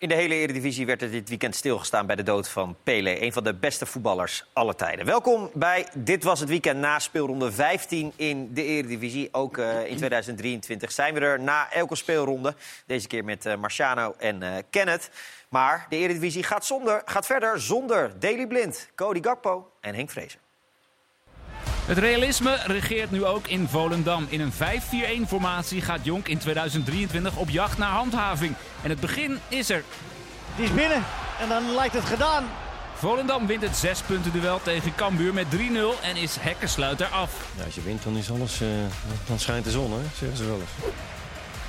In de hele Eredivisie werd er dit weekend stilgestaan bij de dood van Pele. Een van de beste voetballers aller tijden. Welkom bij Dit Was Het Weekend na speelronde 15 in de Eredivisie. Ook uh, in 2023 zijn we er na elke speelronde. Deze keer met uh, Marciano en uh, Kenneth. Maar de Eredivisie gaat, zonder, gaat verder zonder Daley Blind, Cody Gakpo en Henk Vrezer. Het realisme regeert nu ook in Volendam. In een 5-4-1-formatie gaat Jonk in 2023 op jacht naar handhaving. En het begin is er. Die is binnen en dan lijkt het gedaan. Volendam wint het 6 punten duel tegen Cambuur met 3-0 en is hekkensluiter af. Ja, als je wint dan is alles, uh, dan schijnt de zon, hè? zeggen ze wel eens.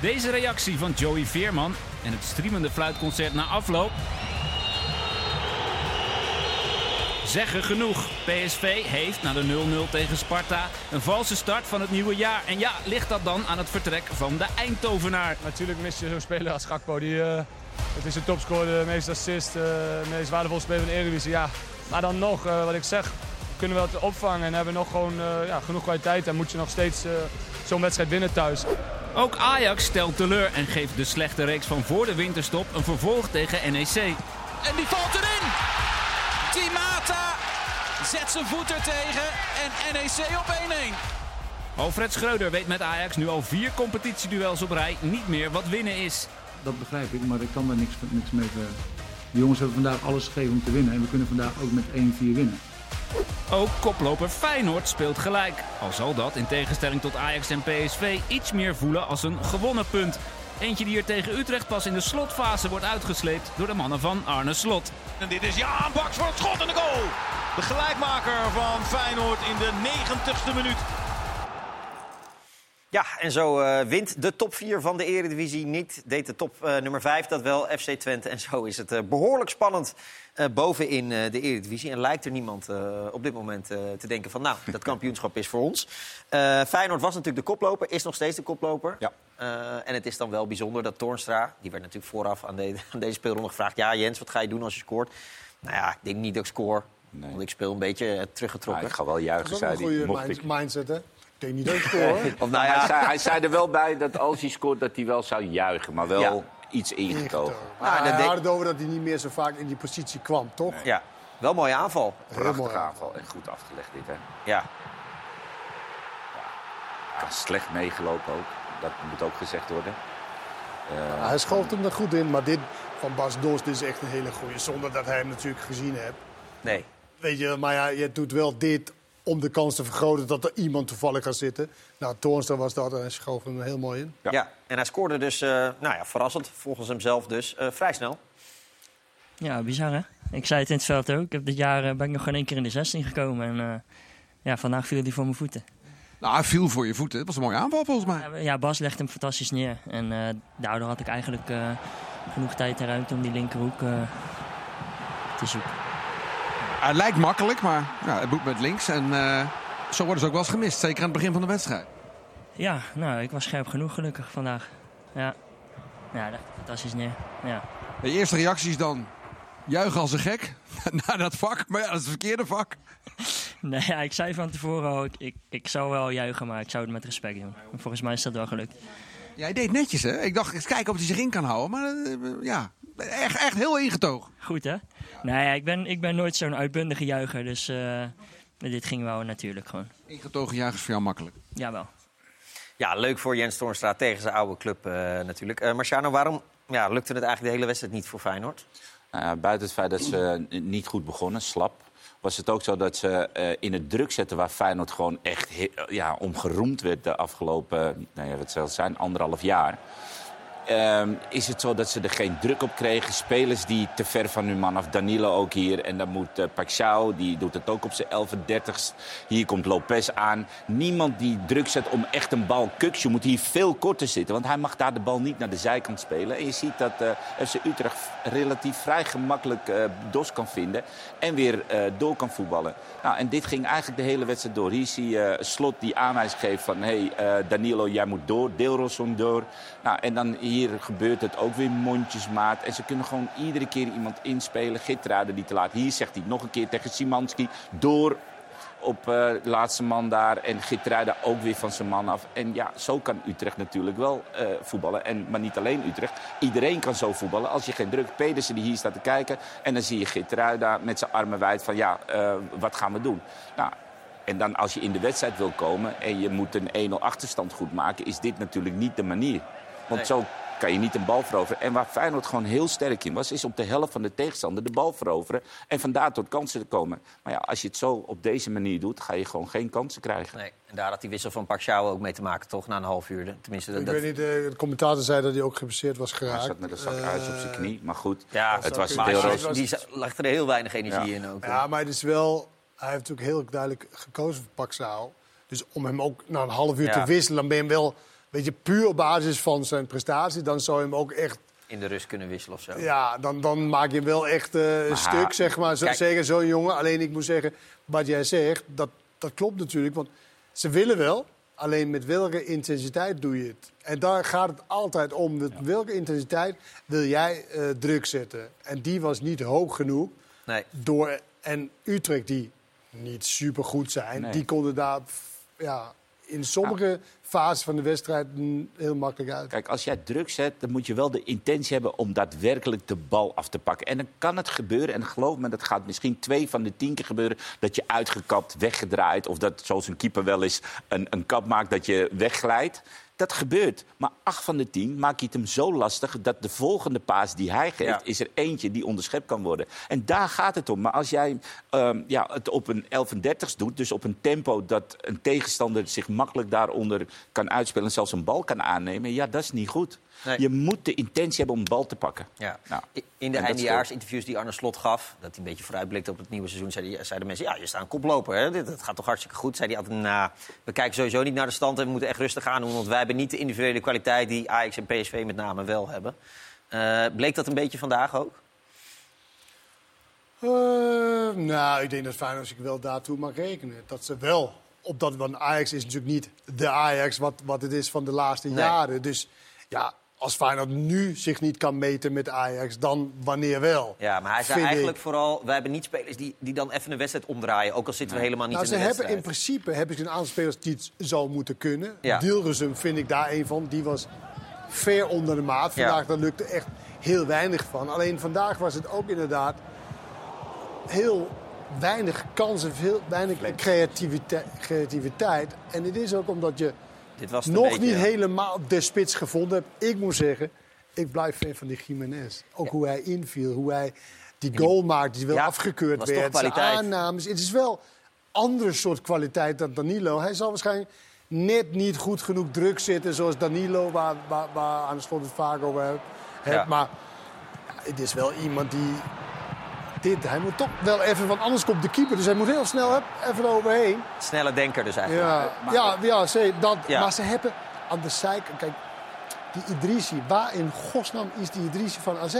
Deze reactie van Joey Veerman en het streamende fluitconcert na afloop zeggen genoeg. PSV heeft na de 0-0 tegen Sparta een valse start van het nieuwe jaar. En ja, ligt dat dan aan het vertrek van de Eindhovenaar? Natuurlijk mis je zo'n speler als Gakpo. Die, uh, het is een topscorer, de meest assist, uh, de meest waardevolle speler van de Eredivisie. Ja. Maar dan nog, uh, wat ik zeg, kunnen we het opvangen en hebben we nog gewoon ja, genoeg kwaliteit. En moet je nog steeds zo'n wedstrijd winnen thuis. Ook Ajax stelt teleur en geeft de slechte reeks van voor de winterstop een vervolg tegen NEC. En die valt erin! Zet zijn voet er tegen en NEC op 1-1. Alfred Schreuder weet met Ajax nu al vier competitieduels op rij niet meer wat winnen is. Dat begrijp ik, maar ik kan daar niks, niks mee verder. De jongens hebben vandaag alles gegeven om te winnen en we kunnen vandaag ook met 1-4 winnen. Ook koploper Feyenoord speelt gelijk. Al zal dat, in tegenstelling tot Ajax en PSV, iets meer voelen als een gewonnen punt. Eentje die er tegen Utrecht pas in de slotfase wordt uitgesleept door de mannen van Arne Slot. En dit is Jaan Baks voor het schot en de goal. De gelijkmaker van Feyenoord in de 90ste minuut. Ja, en zo uh, wint de top 4 van de Eredivisie niet. Deed de top uh, nummer 5 dat wel, FC Twente. En zo is het uh, behoorlijk spannend bovenin de Eredivisie. En lijkt er niemand op dit moment te denken van... nou, dat kampioenschap is voor ons. Feyenoord was natuurlijk de koploper, is nog steeds de koploper. Ja. en het is dan wel bijzonder dat Toornstra... die werd natuurlijk vooraf aan, de, aan deze speelronde gevraagd... ja, Jens, wat ga je doen als je scoort? Nou ja, ik denk niet dat ik score... Nee. Want ik speel een beetje teruggetrokken. Ja, ik ga wel juichen, zei hij. Dat is een goede mindset, hè? Ik denk niet dat ik score. of, nou ja. hij, zei, hij, zei, er wel bij dat als hij scoort, dat hij wel zou juichen. Maar wel ja. iets ingetogen. Ja, ah, hij had het over dat hij niet meer zo vaak in die positie kwam, toch? Nee. Ja, wel mooie aanval. Prachtige aanval en goed afgelegd dit, hè? Ja. ja. Slecht meegelopen ook. Dat moet ook gezegd worden. Uh, hij schoof hem er goed in, maar dit van Bas Dost is echt een hele goede. Zonder dat hij hem natuurlijk gezien heeft. Nee. Weet je, maar ja, je doet wel dit om de kans te vergroten dat er iemand toevallig gaat zitten. Nou, Toornstra was dat en hij schoof hem heel mooi in. Ja, ja en hij scoorde dus, uh, nou ja, verrassend, volgens hemzelf dus, uh, vrij snel. Ja, bizar hè? Ik zei het in het veld ook. Ik heb dit jaar uh, ben ik nog geen één keer in de 16 gekomen. En ja, vandaag viel hij voor mijn voeten. Nou, hij viel voor je voeten. Het was een mooie aanval volgens mij. Ja, Bas legde hem fantastisch neer. En daardoor had ik eigenlijk genoeg tijd en ruimte om die linkerhoek te zoeken. Hij lijkt makkelijk, maar ja, het moet met links. En uh, zo worden ze ook wel eens gemist. Zeker aan het begin van de wedstrijd. Ja, nou, ik was scherp genoeg gelukkig vandaag. Ja, ja dat fantastisch neer. Ja. De eerste reacties dan? Juichen als een gek naar dat vak. Maar ja, dat is het verkeerde vak. Nee, ja, ik zei van tevoren al, ik, ik, ik zou wel juichen, maar ik zou het met respect doen. Volgens mij is dat wel gelukt. Ja, hij deed netjes, hè? Ik dacht, eens kijken of hij zich in kan houden. Maar uh, ja, echt, echt heel ingetogen. Goed, hè? Nou ja, ik ben, ik ben nooit zo'n uitbundige juicher, dus uh, dit ging wel natuurlijk gewoon. Ingetogen juichers voor jou makkelijk? Jawel. Ja, leuk voor Jens Toornstra tegen zijn oude club uh, natuurlijk. Uh, Marciano, waarom ja, lukte het eigenlijk de hele wedstrijd niet voor Feyenoord? Nou buiten het feit dat ze niet goed begonnen, slap was het ook zo dat ze uh, in het druk zetten waar Feyenoord gewoon echt ja, om geroemd werd de afgelopen, nou ja, wat zal het zijn, anderhalf jaar. Um, is het zo dat ze er geen druk op kregen. Spelers die te ver van hun man af. Danilo ook hier. En dan moet uh, die doet het ook op zijn 11 30 Hier komt Lopez aan. Niemand die druk zet om echt een bal. Kuksje moet hier veel korter zitten. Want hij mag daar de bal niet naar de zijkant spelen. En je ziet dat uh, FC Utrecht relatief vrij gemakkelijk uh, dos kan vinden. En weer door kan voetballen. Nou, en dit ging eigenlijk de hele wedstrijd door. Hier zie je Slot die aanwijzing geeft van... hey, Danilo, jij moet door. Deelrosson door. Nou, en dan gebeurt het ook weer mondjesmaat. En ze kunnen gewoon iedere keer iemand inspelen. Gittraden die te laat. Hier zegt hij nog een keer tegen Simanski. Door. op de laatste man daar. En Gitruida ook weer van zijn man af. En ja, zo kan Utrecht natuurlijk wel eh, voetballen. En, maar niet alleen Utrecht. Iedereen kan zo voetballen. Als je geen druk... Pedersen die hier staat te kijken. En dan zie je Gitruida met zijn armen wijd van ja, eh, wat gaan we doen? Nou, en dan als je in de wedstrijd wil komen en je moet een 1-0 achterstand goed maken... is dit natuurlijk niet de manier. Want Nee. zo kan je niet een bal veroveren. En waar Feyenoord gewoon heel sterk in was... is op de helft van de tegenstander de bal veroveren... en vandaar tot kansen te komen. Maar ja, als je het zo op deze manier doet... ga je gewoon geen kansen krijgen. Nee, en daar had die wissel van Pacquiao ook mee te maken, toch? Na een half uur. Tenminste, dat, Ik dat- weet niet, eh, de commentator zei dat hij ook geblesseerd was Hij geraakt. zat met een zak ijs op zijn Eh, knie. Maar goed, Ja, het was maar heel hij- roos. die lag er heel weinig energie Ja. in ook. Ja, maar het is wel... Hij heeft natuurlijk heel duidelijk gekozen voor Paxao. Dus om hem ook na een half uur Ja. te wisselen... dan ben je hem wel, weet je, puur op basis van zijn prestatie... dan zou je hem ook echt... In de rust kunnen wisselen of zo. Ja, dan, dan maak je hem wel echt eh, een Maar- stuk, zeg maar. Zo, Kijk. zeker zo'n jongen. Alleen ik moet zeggen, wat jij zegt, dat, dat klopt natuurlijk. Want ze willen wel, alleen met welke intensiteit doe je het? En daar gaat het altijd om. Met welke intensiteit wil jij eh, druk zetten? En die was niet hoog genoeg. Nee. Door, en Utrecht, die niet super goed zijn, Nee. die konden daar ja, in sommige fases van de wedstrijd heel makkelijk uit. Kijk, als jij druk zet, dan moet je wel de intentie hebben om daadwerkelijk de bal af te pakken. En dan kan het gebeuren, en geloof me, dat gaat misschien twee van de tien keer gebeuren... dat je uitgekapt, weggedraaid, of dat, zoals een keeper wel eens een, een kap maakt, dat je wegglijdt. Dat gebeurt. Maar acht van de tien maak je het hem zo lastig... dat de volgende paas die hij geeft, Ja. is er eentje die onderschept kan worden. En daar gaat het om. Maar als jij ehm, ja, het op een 11 en 30 doet, dus op een tempo... dat een tegenstander zich makkelijk daaronder kan uitspelen... en zelfs een bal kan aannemen, ja, dat is niet goed. Nee. Je moet de intentie hebben om een bal te pakken. Ja. Nou, In de eindejaarsinterviews die Arne Slot gaf, dat hij een beetje vooruitblikte op het nieuwe seizoen, zeiden, zeiden mensen: Ja, je staat een koploper. Hè? Dit, dat gaat toch hartstikke goed? Zei hij altijd: Nou, we kijken sowieso niet naar de stand en we moeten echt rustig aan doen, want wij hebben niet de individuele kwaliteit die Ajax en PSV met name wel hebben. Eh, bleek dat een beetje vandaag ook? Eh, nou, ik denk dat Feyenoord zich wel daartoe mag rekenen. Dat ze wel, op dat, want Ajax is natuurlijk niet de Ajax wat, wat het is van de laatste Nee. jaren. Dus ja, als Feyenoord nu zich niet kan meten met Ajax, dan wanneer wel? Ja, maar hij zei eigenlijk ik. vooral: wij hebben niet spelers die, die dan even een wedstrijd omdraaien, ook al zitten we helemaal niet Nou, in ze de hebben wedstrijd. in principe hebben ze een aantal spelers die het zou moeten kunnen. Ja. Vind ik daar een van. Die was ver onder de maat. Ja. Vandaag daar lukte echt heel weinig van. Alleen vandaag was het ook inderdaad heel weinig kansen, veel weinig creativiteit, creativiteit. En het is ook omdat je Dit was nog beetje, niet ja. helemaal de spits gevonden hebt. Ik moet zeggen, ik blijf fan van die Jiménez. Ook hoe hij inviel, hoe hij die goal maakte, die wel Ja, afgekeurd werd. Zijn kwaliteit. aannames. Het is wel andere soort kwaliteit dan Danilo. Hij zal waarschijnlijk net niet goed genoeg druk zitten zoals Danilo, waar, waar, waar aan de slot het vaak over hebt. Maar het is wel iemand die... Dit, hij moet toch wel even, want anders komt de keeper. Dus hij moet heel snel hup, even eroverheen. Snelle denker dus eigenlijk. Ja, ja, ja, ze, dat, Ja. maar ze hebben aan de zijkant... Kijk, die Idrissi, waar in godsnaam is die Idrissi van AZ?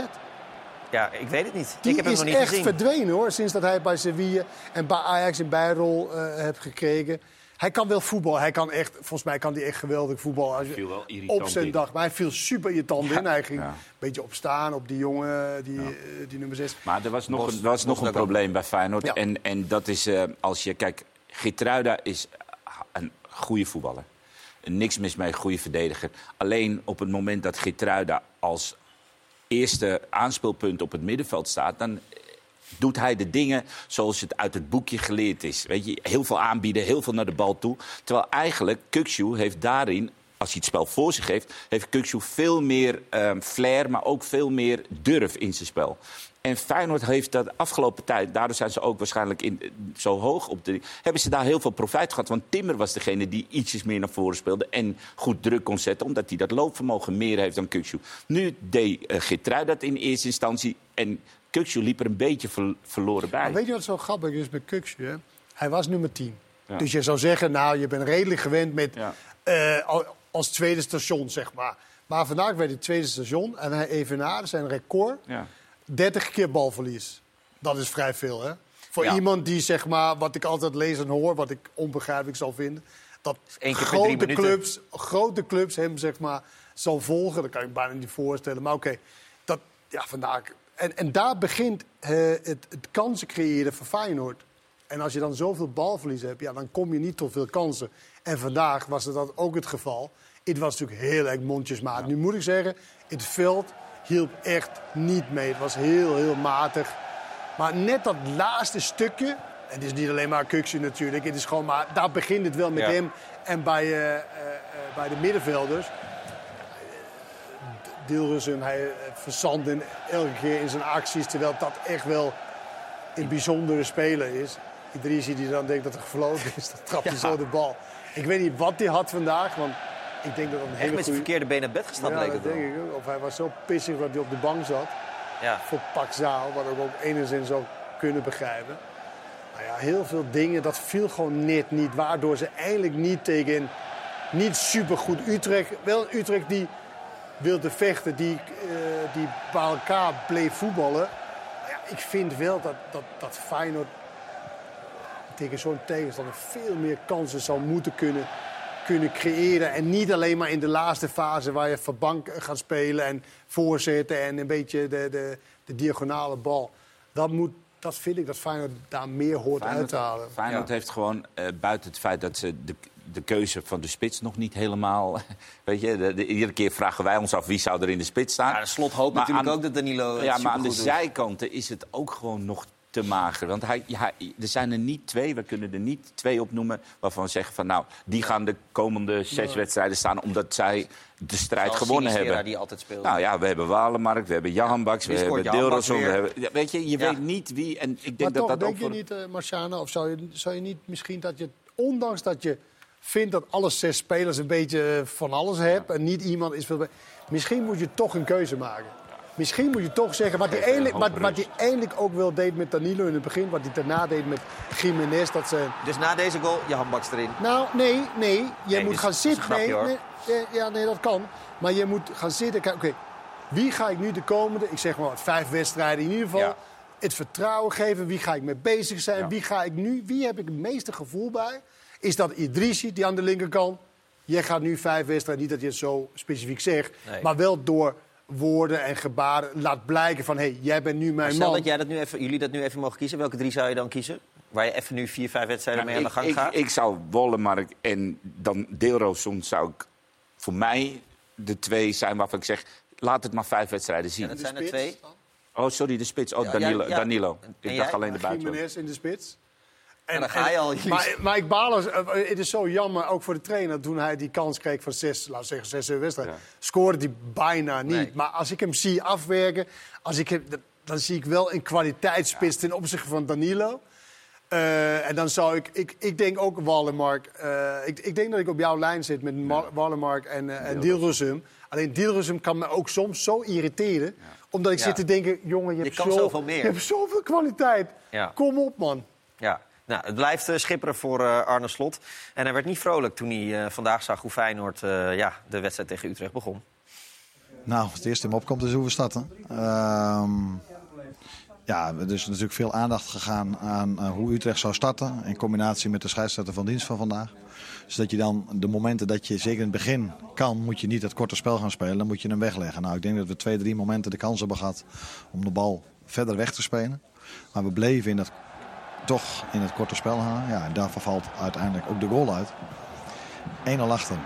Ja, ik weet het niet. Die ik heb hem is nog niet echt gezien. verdwenen hoor, sinds dat hij bij Sevilla en bij Ajax een bijrol eh heeft gekregen. Hij kan wel voetbal, hij kan echt, volgens mij kan hij echt geweldig voetballen. Als je- viel wel irritant op zijn in. dag, maar hij viel super irritant in. Hij ging ja. een beetje opstaan op die jongen, die, eh, die nummer 6. Maar er was nog Bos- een, er was nog een ook. probleem bij Feyenoord. Ja. En, en dat is eh, als je... Kijk, Gitruida is een goede voetballer. Niks mis mee, goede verdediger. Alleen op het moment dat Gitruida als eerste aanspeelpunt op het middenveld staat... dan doet hij de dingen zoals het uit het boekje geleerd is. Weet je, heel veel aanbieden, heel veel naar de bal toe. Terwijl eigenlijk Kukshu heeft daarin, als hij het spel voor zich heeft... heeft Kukshu veel meer ehm, flair, maar ook veel meer durf in zijn spel. En Feyenoord heeft dat afgelopen tijd, daardoor zijn ze ook waarschijnlijk in, zo hoog op de. hebben ze daar heel veel profijt gehad. Want Timmer was degene die ietsjes meer naar voren speelde en goed druk kon zetten, omdat hij dat loopvermogen meer heeft dan Kukshu. Nu deed uh, dat in eerste instantie en Kukshu liep er een beetje ver- verloren bij. Maar weet je wat zo grappig is met Kuksje? hè? Hij was nummer 10. Ja. Dus je zou zeggen, nou, je bent redelijk gewend met Ja. eh, al- als tweede station, zeg maar. Maar vandaag werd het tweede station en hij evenaarde zijn record. Ja. 30 keer balverlies. Dat is vrij veel, hè? Voor iemand die, zeg maar, wat ik altijd lees en hoor, wat ik onbegrijpelijk zal vinden. Dat keer grote clubs, grote clubs hem, zeg maar, zal volgen. Dat kan ik bijna niet voorstellen. Maar oké, dat, ja, vandaag. En, en daar begint eh, het, het kansen creëren voor Feyenoord. En als je dan zoveel balverlies hebt, ja, dan kom je niet tot veel kansen. En vandaag was dat ook het geval. Het was natuurlijk heel erg mondjesmaat. Nu moet ik zeggen, het veld hielp echt niet mee. Het was heel, heel matig. Maar net dat laatste stukje... En het is niet alleen maar Kuksje natuurlijk. Het is gewoon maar, daar begint het wel met Ja. hem. En bij, eh, eh, bij de middenvelders... Dilrussen, hij eh, verzanden elke keer in zijn acties. Terwijl dat echt wel een bijzondere speler is. Idrissi die dan denkt dat er gefloten is, dan trapt hij Ja. zo de bal. Ik weet niet wat hij had vandaag, want ik denk dat een Echt hele met zijn verkeerde been naar bed gestapt, Ja, leek dat denk ik. Of hij was zo pissig dat hij op de bank zat Ja. voor Pak Zaal, wat ik ook enigszins zou kunnen begrijpen. Nou ja, heel veel dingen, dat viel gewoon net niet. Waardoor ze eigenlijk niet tegen niet supergoed Utrecht... Wel Utrecht die wilde vechten, die, eh, die bij elkaar bleef voetballen. Ja, ik vind wel dat, dat, dat Feyenoord tegen zo'n tegenstander veel meer kansen zou moeten kunnen, kunnen creëren. En niet alleen maar in de laatste fase waar je verbank gaat spelen en voorzetten en een beetje de, de, de diagonale bal. Dat, moet, dat vind ik dat Feyenoord daar meer hoort uit te halen. Feyenoord heeft gewoon, eh, buiten het feit dat ze de, de keuze van de spits nog niet helemaal... Weet je, de, de- iedere keer vragen wij ons af wie zou er in de spits staan. Ja, de slot hoopt natuurlijk aan- ook dat Danilo Ja, maar aan de doet. zijkanten is het ook gewoon nog te mager. Want hij, ja, er zijn er niet twee, we kunnen er niet twee opnoemen... waarvan we zeggen van nou, die gaan de komende zes wedstrijden staan... omdat zij de strijd Zoals gewonnen hebben. die altijd speelde. Nou ja, we hebben Walenmark, we hebben Jan Baks, we hebben Deelrosson. We hebben, ja, weet je, je Ja. weet niet wie. En ik denk Maar dat toch, dat denk ook je voor... niet, eh Marciano, of zou je, zou je niet misschien dat je, ondanks dat je vindt dat alle zes spelers een beetje eh, van alles hebben en niet iemand is veel... Misschien moet je toch een keuze maken. Misschien moet je toch zeggen, wat hij Geef een eigenlijk, hoop wat, wat hij eigenlijk ook wel deed met Danilo in het begin, wat hij daarna deed met Jiménez, dat ze... Dus na deze goal, je handbaks erin. Nou, nee, nee. Je Nee, moet gaan zitten. een grapje, nee, hoor. nee, ja, nee, dat kan. Maar je moet gaan zitten. Kijk, Oké, wie ga ik nu de komende, ik zeg maar vijf wedstrijden in ieder geval, Ja. het vertrouwen geven? Wie ga ik mee bezig zijn? Ja. Wie ga ik nu, wie heb ik het meeste gevoel bij? Is dat Idrissi, die aan de linkerkant? Jij gaat nu vijf wedstrijden, niet dat je het zo specifiek zegt, Nee. maar wel door woorden en gebaren laat blijken van, hé, hey, jij bent nu Maar mijn stel man. dat jij dat nu even, jullie dat nu even mogen kiezen. Welke drie zou je dan kiezen? Waar je even nu vier, vijf wedstrijden mee aan de ik, gang ik, gaat? ik zou Wollemark en dan Deelroosson zou ik voor mij de twee zijn waarvan ik zeg... laat het maar vijf wedstrijden zien. dat zijn er twee. Oh, sorry, de spits. Oh, Ja, Danilo. ja, ja. Danilo. Ik jij? dacht alleen de buitenland. Jiménez in de spits. En dan ga je al. Maar, maar ik baal eh, het is zo jammer, ook voor de trainer, toen hij die kans kreeg van zes, laten we zeggen, zes wedstrijden. Ja. Scoorde hij bijna niet. Nee. Maar als ik hem zie afwerken, als ik hem, dan zie ik wel een kwaliteitsspits ten opzichte van Danilo. Eh, en dan zou ik, ik, ik denk ook Wallenmark. eh, ik, ik denk dat ik op jouw lijn zit met Ma- Wallenmark en, en Dilrusum. Alleen Dilrusum kan me ook soms zo irriteren. Omdat ik Ja. zit te denken, jongen, je, Je hebt, zo- je hebt zoveel kwaliteit. Kom op, man. Ja. Nou, het blijft eh, schipperen voor eh, Arne Slot. En hij werd niet vrolijk toen hij eh, vandaag zag hoe Feyenoord ja, de wedstrijd tegen Utrecht begon. Nou, het eerste in opkomt is hoe we starten. Ehm, ja, er is natuurlijk veel aandacht gegaan aan hoe Utrecht zou starten. In combinatie met de scheidsrechter van dienst van vandaag. Dus dat je dan de momenten dat je zeker in het begin kan, moet je niet het korte spel gaan spelen. Dan moet je hem wegleggen. Nou, ik denk dat we twee, drie momenten de kans hebben gehad om de bal verder weg te spelen. Maar we bleven in dat, toch in het korte spel gaan. Ja, en daarvan valt uiteindelijk ook de goal uit. 1-0 achter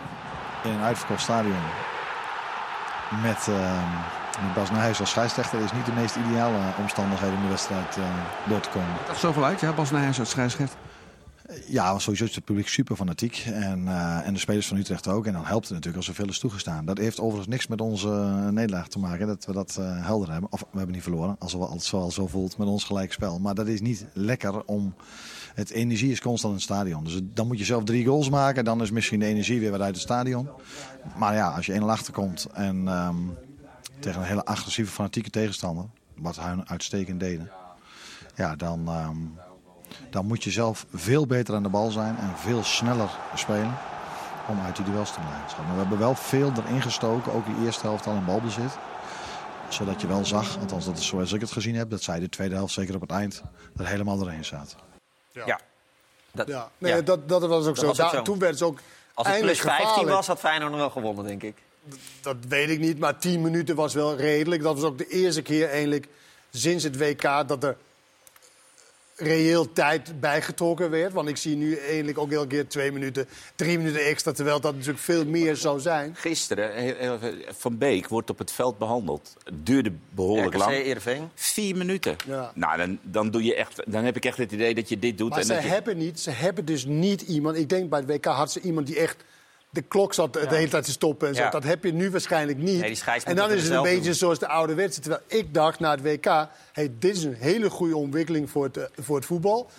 in een uitverkocht stadion met, met Bas Nijhuis als scheidsrechter is niet de meest ideale omstandigheden om de wedstrijd eh, door te komen. Dat zoveel uit, ja, Bas Nijhuis als scheidsrechter. Ja, sowieso is het publiek super fanatiek en, eh, en de spelers van Utrecht ook. En dan helpt het natuurlijk als er veel is toegestaan. Dat heeft overigens niks met onze eh, nederlaag te maken, dat we dat eh, helder hebben. Of we hebben niet verloren, als het zo, zo voelt met ons gelijk spel. Maar dat is niet lekker om... Het energie is constant in het stadion. Dus dan moet je zelf drie goals maken. Dan is misschien de energie weer wat uit het stadion. Maar ja, als je 1-0 achterkomt en ehm, tegen een hele agressieve, fanatieke tegenstander... wat hun uitstekend deden... Ja, dan, ehm, dan moet je zelf veel beter aan de bal zijn en veel sneller spelen om uit die duels te blijven. Maar we hebben wel veel erin gestoken, ook die eerste helft al in balbezit. Zodat je wel zag, althans dat is zoals ik het gezien heb, dat zij de tweede helft zeker op het eind er helemaal doorheen zaten. Ja. Dat, Ja, nee, ja. Dat, dat was ook zo. was. Toen werd het ook Als het plus eindelijk 15 gevaarlijk. was, had Feyenoord nog wel gewonnen, denk ik. Dat weet ik niet, maar 10 minuten was wel redelijk. Dat was ook de eerste keer eigenlijk sinds het WK dat er reëel tijd bijgetrokken werd. Want ik zie nu eigenlijk ook elke keer twee minuten, drie minuten extra... terwijl dat natuurlijk veel meer zou zijn. Gisteren, heel- heel even, Van Beek wordt op het veld behandeld. Het duurde behoorlijk RKC, lang. Heerenveen. Vier minuten. Ja. Nou, dan, dan, doe je echt, dan heb ik echt het idee dat je dit doet. Maar en ze dat je- hebben, niet, ze hebben dus niet iemand... Ik denk bij het WK had ze iemand die echt... De klok zat de hele tijd te stoppen en zo. Dat heb je nu waarschijnlijk niet. Nee, die scheids en dan is het een beetje doen. zoals de ouderwetse. Terwijl ik dacht na het WK... Hey, dit is een hele goede ontwikkeling voor het, eh, voor het voetbal.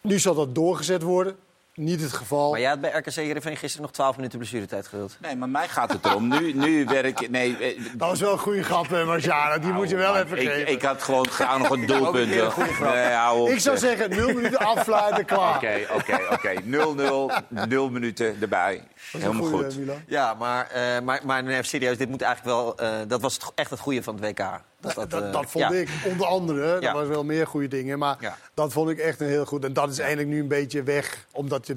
Nu zal dat doorgezet worden. Niet het geval. Maar jij had bij RKC Heerenveen gisteren nog 12 minuten blessuretijd geduld. Nee, maar mij gaat het erom. Nu, nu werk Nee, eh, Dat was wel een goede grap, hè, Marciano. Die moet je wel man, even ik, geven. ik had gewoon graag nog een doelpunt. keer een goede grap. Nee, hou op, Ik zou zeg. zeggen, nul minuten afsluiten, klaar. Oké, oké, oké. 0-0, 0 minuten erbij. Dat is een Helemaal goede, goed. Milan. Ja, maar, eh, maar, maar nee, serieus, dit moet eigenlijk wel... eh, dat was echt het goede van het WK. Dat, Dat, eh, dat vond ja. ik, onder andere. Ja. Er was wel meer goede dingen, maar Ja. dat vond ik echt een heel goed. En dat is eigenlijk nu een beetje weg, omdat je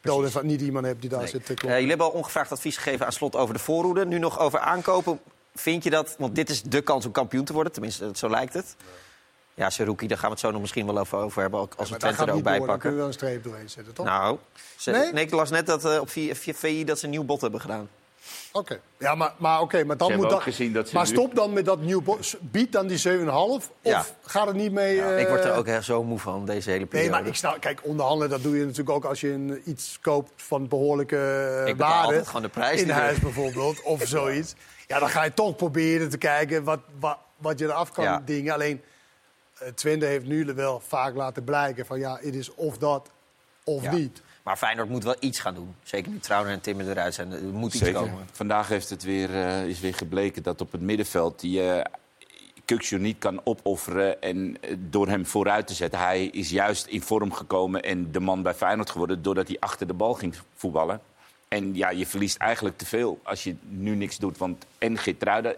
dood van niet iemand hebt die daar Nee. zit te kloppen. jullie hebben al ongevraagd advies gegeven aan slot over de voorhoede. Nu nog over aankopen. Vind je dat, want dit is de kans om kampioen te worden, tenminste, zo lijkt het. Ja, Seruki, daar gaan we het zo nog misschien wel over, over hebben, ook als we Twente gaat er ook bij door, daar kun je pakken. wel een streep doorheen zetten, toch? Nou, ze, Nee? nee? ik las net dat eh, op VI dat ze een nieuw bot hebben gedaan. Oké, ja, maar, maar, oké, maar dan Ze moet dat... ook gezien dat ze maar nu- stop dan met dat nieuw... Bied dan die 7,5 of Ja. gaat het niet mee... eh, ik word er ook echt zo moe van, deze hele periode. Nee, maar ik snap, kijk, onderhandelen, dat doe je natuurlijk ook als je een, iets koopt van behoorlijke eh, Ik betaal waarde. gewoon de prijs In huis er- bijvoorbeeld, of zoiets. Ja, dan ga je toch proberen te kijken wat, wat, wat je eraf kan Ja. dingen. Alleen, eh Twente heeft nu wel vaak laten blijken van ja, het is of dat of Ja. niet. Maar Feyenoord moet wel iets gaan doen. Zeker nu Trouwen en Timmer eruit zijn. Er moet iets Zeker. komen. Vandaag heeft het weer, eh, is weer gebleken dat op het middenveld die Kukçu niet kan opofferen en eh, door hem vooruit te zetten. Hij is juist in vorm gekomen en de man bij Feyenoord geworden doordat hij achter de bal ging voetballen. En ja, je verliest eigenlijk te veel als je nu niks doet. Want en Geertruiden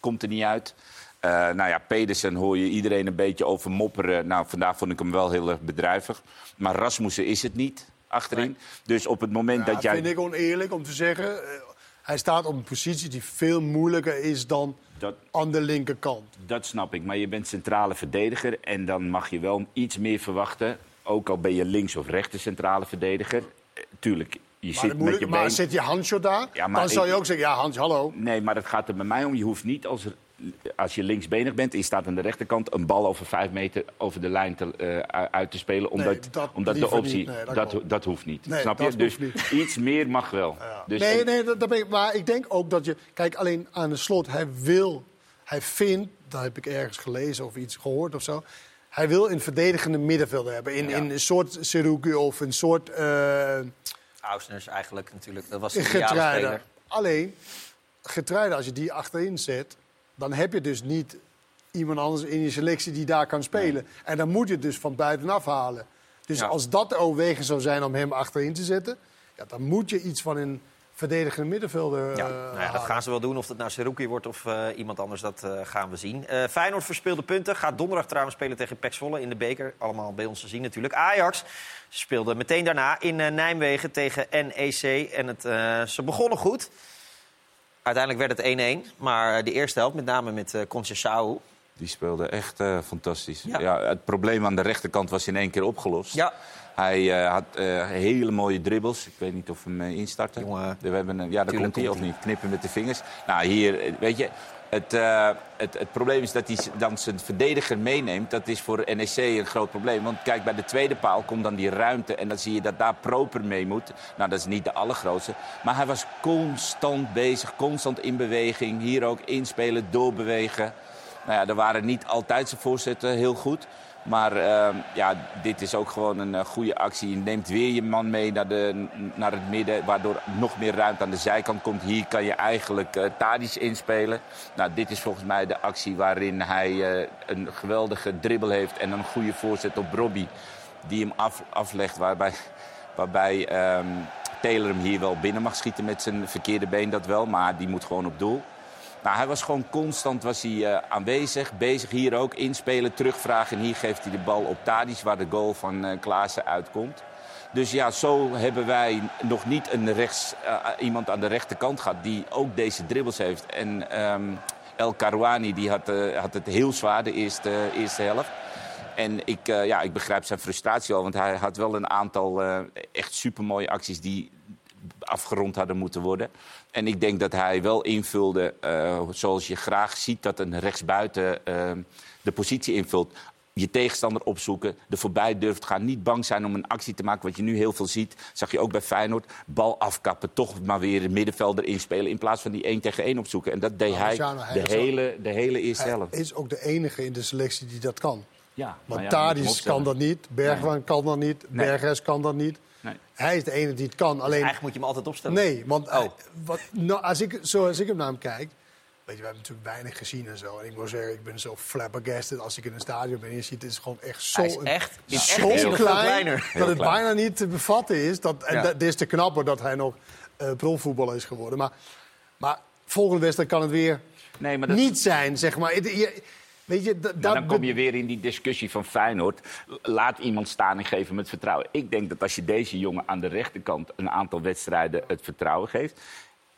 komt er niet uit. Eh, nou ja, Pedersen hoor je iedereen een beetje over mopperen. Nou, vandaag vond ik hem wel heel erg bedrijvig. Maar Rasmussen is het niet achterin. Dus op het moment dat jij... vind ik oneerlijk om te zeggen. eh, hij staat op een positie die veel moeilijker is dan Dat, aan de linkerkant. Dat snap ik, maar je bent centrale verdediger en dan mag je wel iets meer verwachten. Ook al ben je links of rechter centrale verdediger. Eh, tuurlijk, je Maar, zit met je maar been... zet je Hansjo daar, Ja, maar dan zou je ook zeggen, ja Hans, hallo. Nee, maar het gaat er bij mij om. Je hoeft niet als, als je linksbenig bent en je staat aan de rechterkant... een bal over vijf meter over de lijn te, eh, uit te spelen. Omdat, dat omdat de optie, niet. Nee, dat dat, hoeft niet. Nee, snap je? Dus iets meer mag wel. Dus, nee, nee, dat, dat ben ik, maar ik denk ook dat je... Kijk, alleen aan de slot, hij wil, hij vindt... dat heb ik ergens gelezen of iets gehoord of zo... Hij wil een verdedigende middenvelder hebben. In, Ja. in een soort Seruki of een soort uh, Ausners eigenlijk natuurlijk. Dat was de ideale speler. Alleen, Getruiden, als je die achterin zet... dan heb je dus niet iemand anders in je selectie die daar kan spelen. En dan moet je het dus van buitenaf halen. Dus Ja. als dat de overweging zou zijn om hem achterin te zetten... Ja, dan moet je iets van een verdedigende middenvelder Ja, eh, nou ja, dat gaan ze wel doen. Of dat nou Seruki wordt of eh, iemand anders, dat eh, gaan we zien. Feyenoord verspeelde punten. Gaat donderdag trouwens spelen tegen PEC Zwolle in de beker. Allemaal bij ons te zien natuurlijk. Ajax speelde meteen daarna in Nijmegen tegen NEC. En het, ze begonnen goed. Uiteindelijk werd het 1-1. Maar de eerste helft, met name met uh, Conceição... Die speelde echt eh, fantastisch. Ja. Ja. het probleem aan de rechterkant was in één keer opgelost. Ja. Hij eh, had eh, hele mooie dribbles. Ik weet niet of we hem eh, instarten. Jongen, we hebben ja, tuurlijk komt hij of niet. Knippen met de vingers. Nou, hier, eh, weet je... Het, eh, het, het probleem is dat hij dan zijn verdediger meeneemt. Dat is voor NEC een groot probleem. Want kijk, bij de tweede paal komt dan die ruimte. En dan zie je dat daar proper mee moet. Nou, dat is niet de allergrootste. Maar hij was constant bezig, constant in beweging. Hier ook inspelen, doorbewegen. Nou ja, er waren niet altijd zijn voorzetten heel goed. Maar uh, ja, dit is ook gewoon een uh, goede actie. Je neemt weer je man mee naar, de, naar het midden, waardoor nog meer ruimte aan de zijkant komt. Hier kan je eigenlijk uh, inspelen. Nou, dit is volgens mij de actie waarin hij een geweldige dribbel heeft en een goede voorzet op Robbie. Die hem af, aflegt, waarbij, waarbij um, Taylor hem hier wel binnen mag schieten met zijn verkeerde been, dat wel. Maar die moet gewoon op doel. Nou, hij was gewoon constant was hij, uh, aanwezig, bezig hier ook, inspelen, terugvragen. En hier geeft hij de bal op Tadic, waar de goal van uh, Klaassen uitkomt. Dus ja, zo hebben wij nog niet een rechts, uh, iemand aan de rechterkant gehad die ook deze dribbles heeft. En um, El Karouani die had, had, het heel zwaar, de eerste, eerste helft. En ik, eh, ja, ik begrijp zijn frustratie wel, want hij had wel een aantal eh, echt supermooie acties die afgerond hadden moeten worden. En ik denk dat hij wel invulde, eh, zoals je graag ziet dat een rechtsbuiten eh, de positie invult. Je tegenstander opzoeken, er voorbij durft gaan. Niet bang zijn om een actie te maken, wat je nu heel veel ziet. Zag je ook bij Feyenoord. Bal afkappen, toch maar weer de middenvelder inspelen... in plaats van die 1 tegen 1 opzoeken. En dat deed Nou, hij, Luciano, hij de, hele, de hele eerste Hij helft. is ook de enige in de selectie die dat kan. Ja, Want ja, kan dat niet, Bergwijn kan dat niet, Nee. Berghuis kan dat niet. Hij is de enige die het kan. Alleen, Eigenlijk moet je hem altijd opstellen. nee, want Oh. hij- wat, nou, als, ik, zoals ik hem naar hem kijk... Weet je, we hebben natuurlijk weinig gezien en zo. En ik moet zeggen, ik ben zo flabbergasted als ik in een stadion ben. En je ziet, het is gewoon echt zo, Hij is echt, is echt zo veel klein, kleiner. dat het klein. bijna niet te bevatten is. Dat, en Ja. dat, dit is te knapper dat hij nog eh profvoetballer is geworden. Maar, maar volgende wedstrijd kan het weer Nee, maar dat, niet zijn, zeg maar. Het- je- Weet je, dat dan kom je weer in die discussie van Feyenoord. Laat iemand staan en geef hem het vertrouwen. Ik denk dat als je deze jongen aan de rechterkant een aantal wedstrijden het vertrouwen geeft.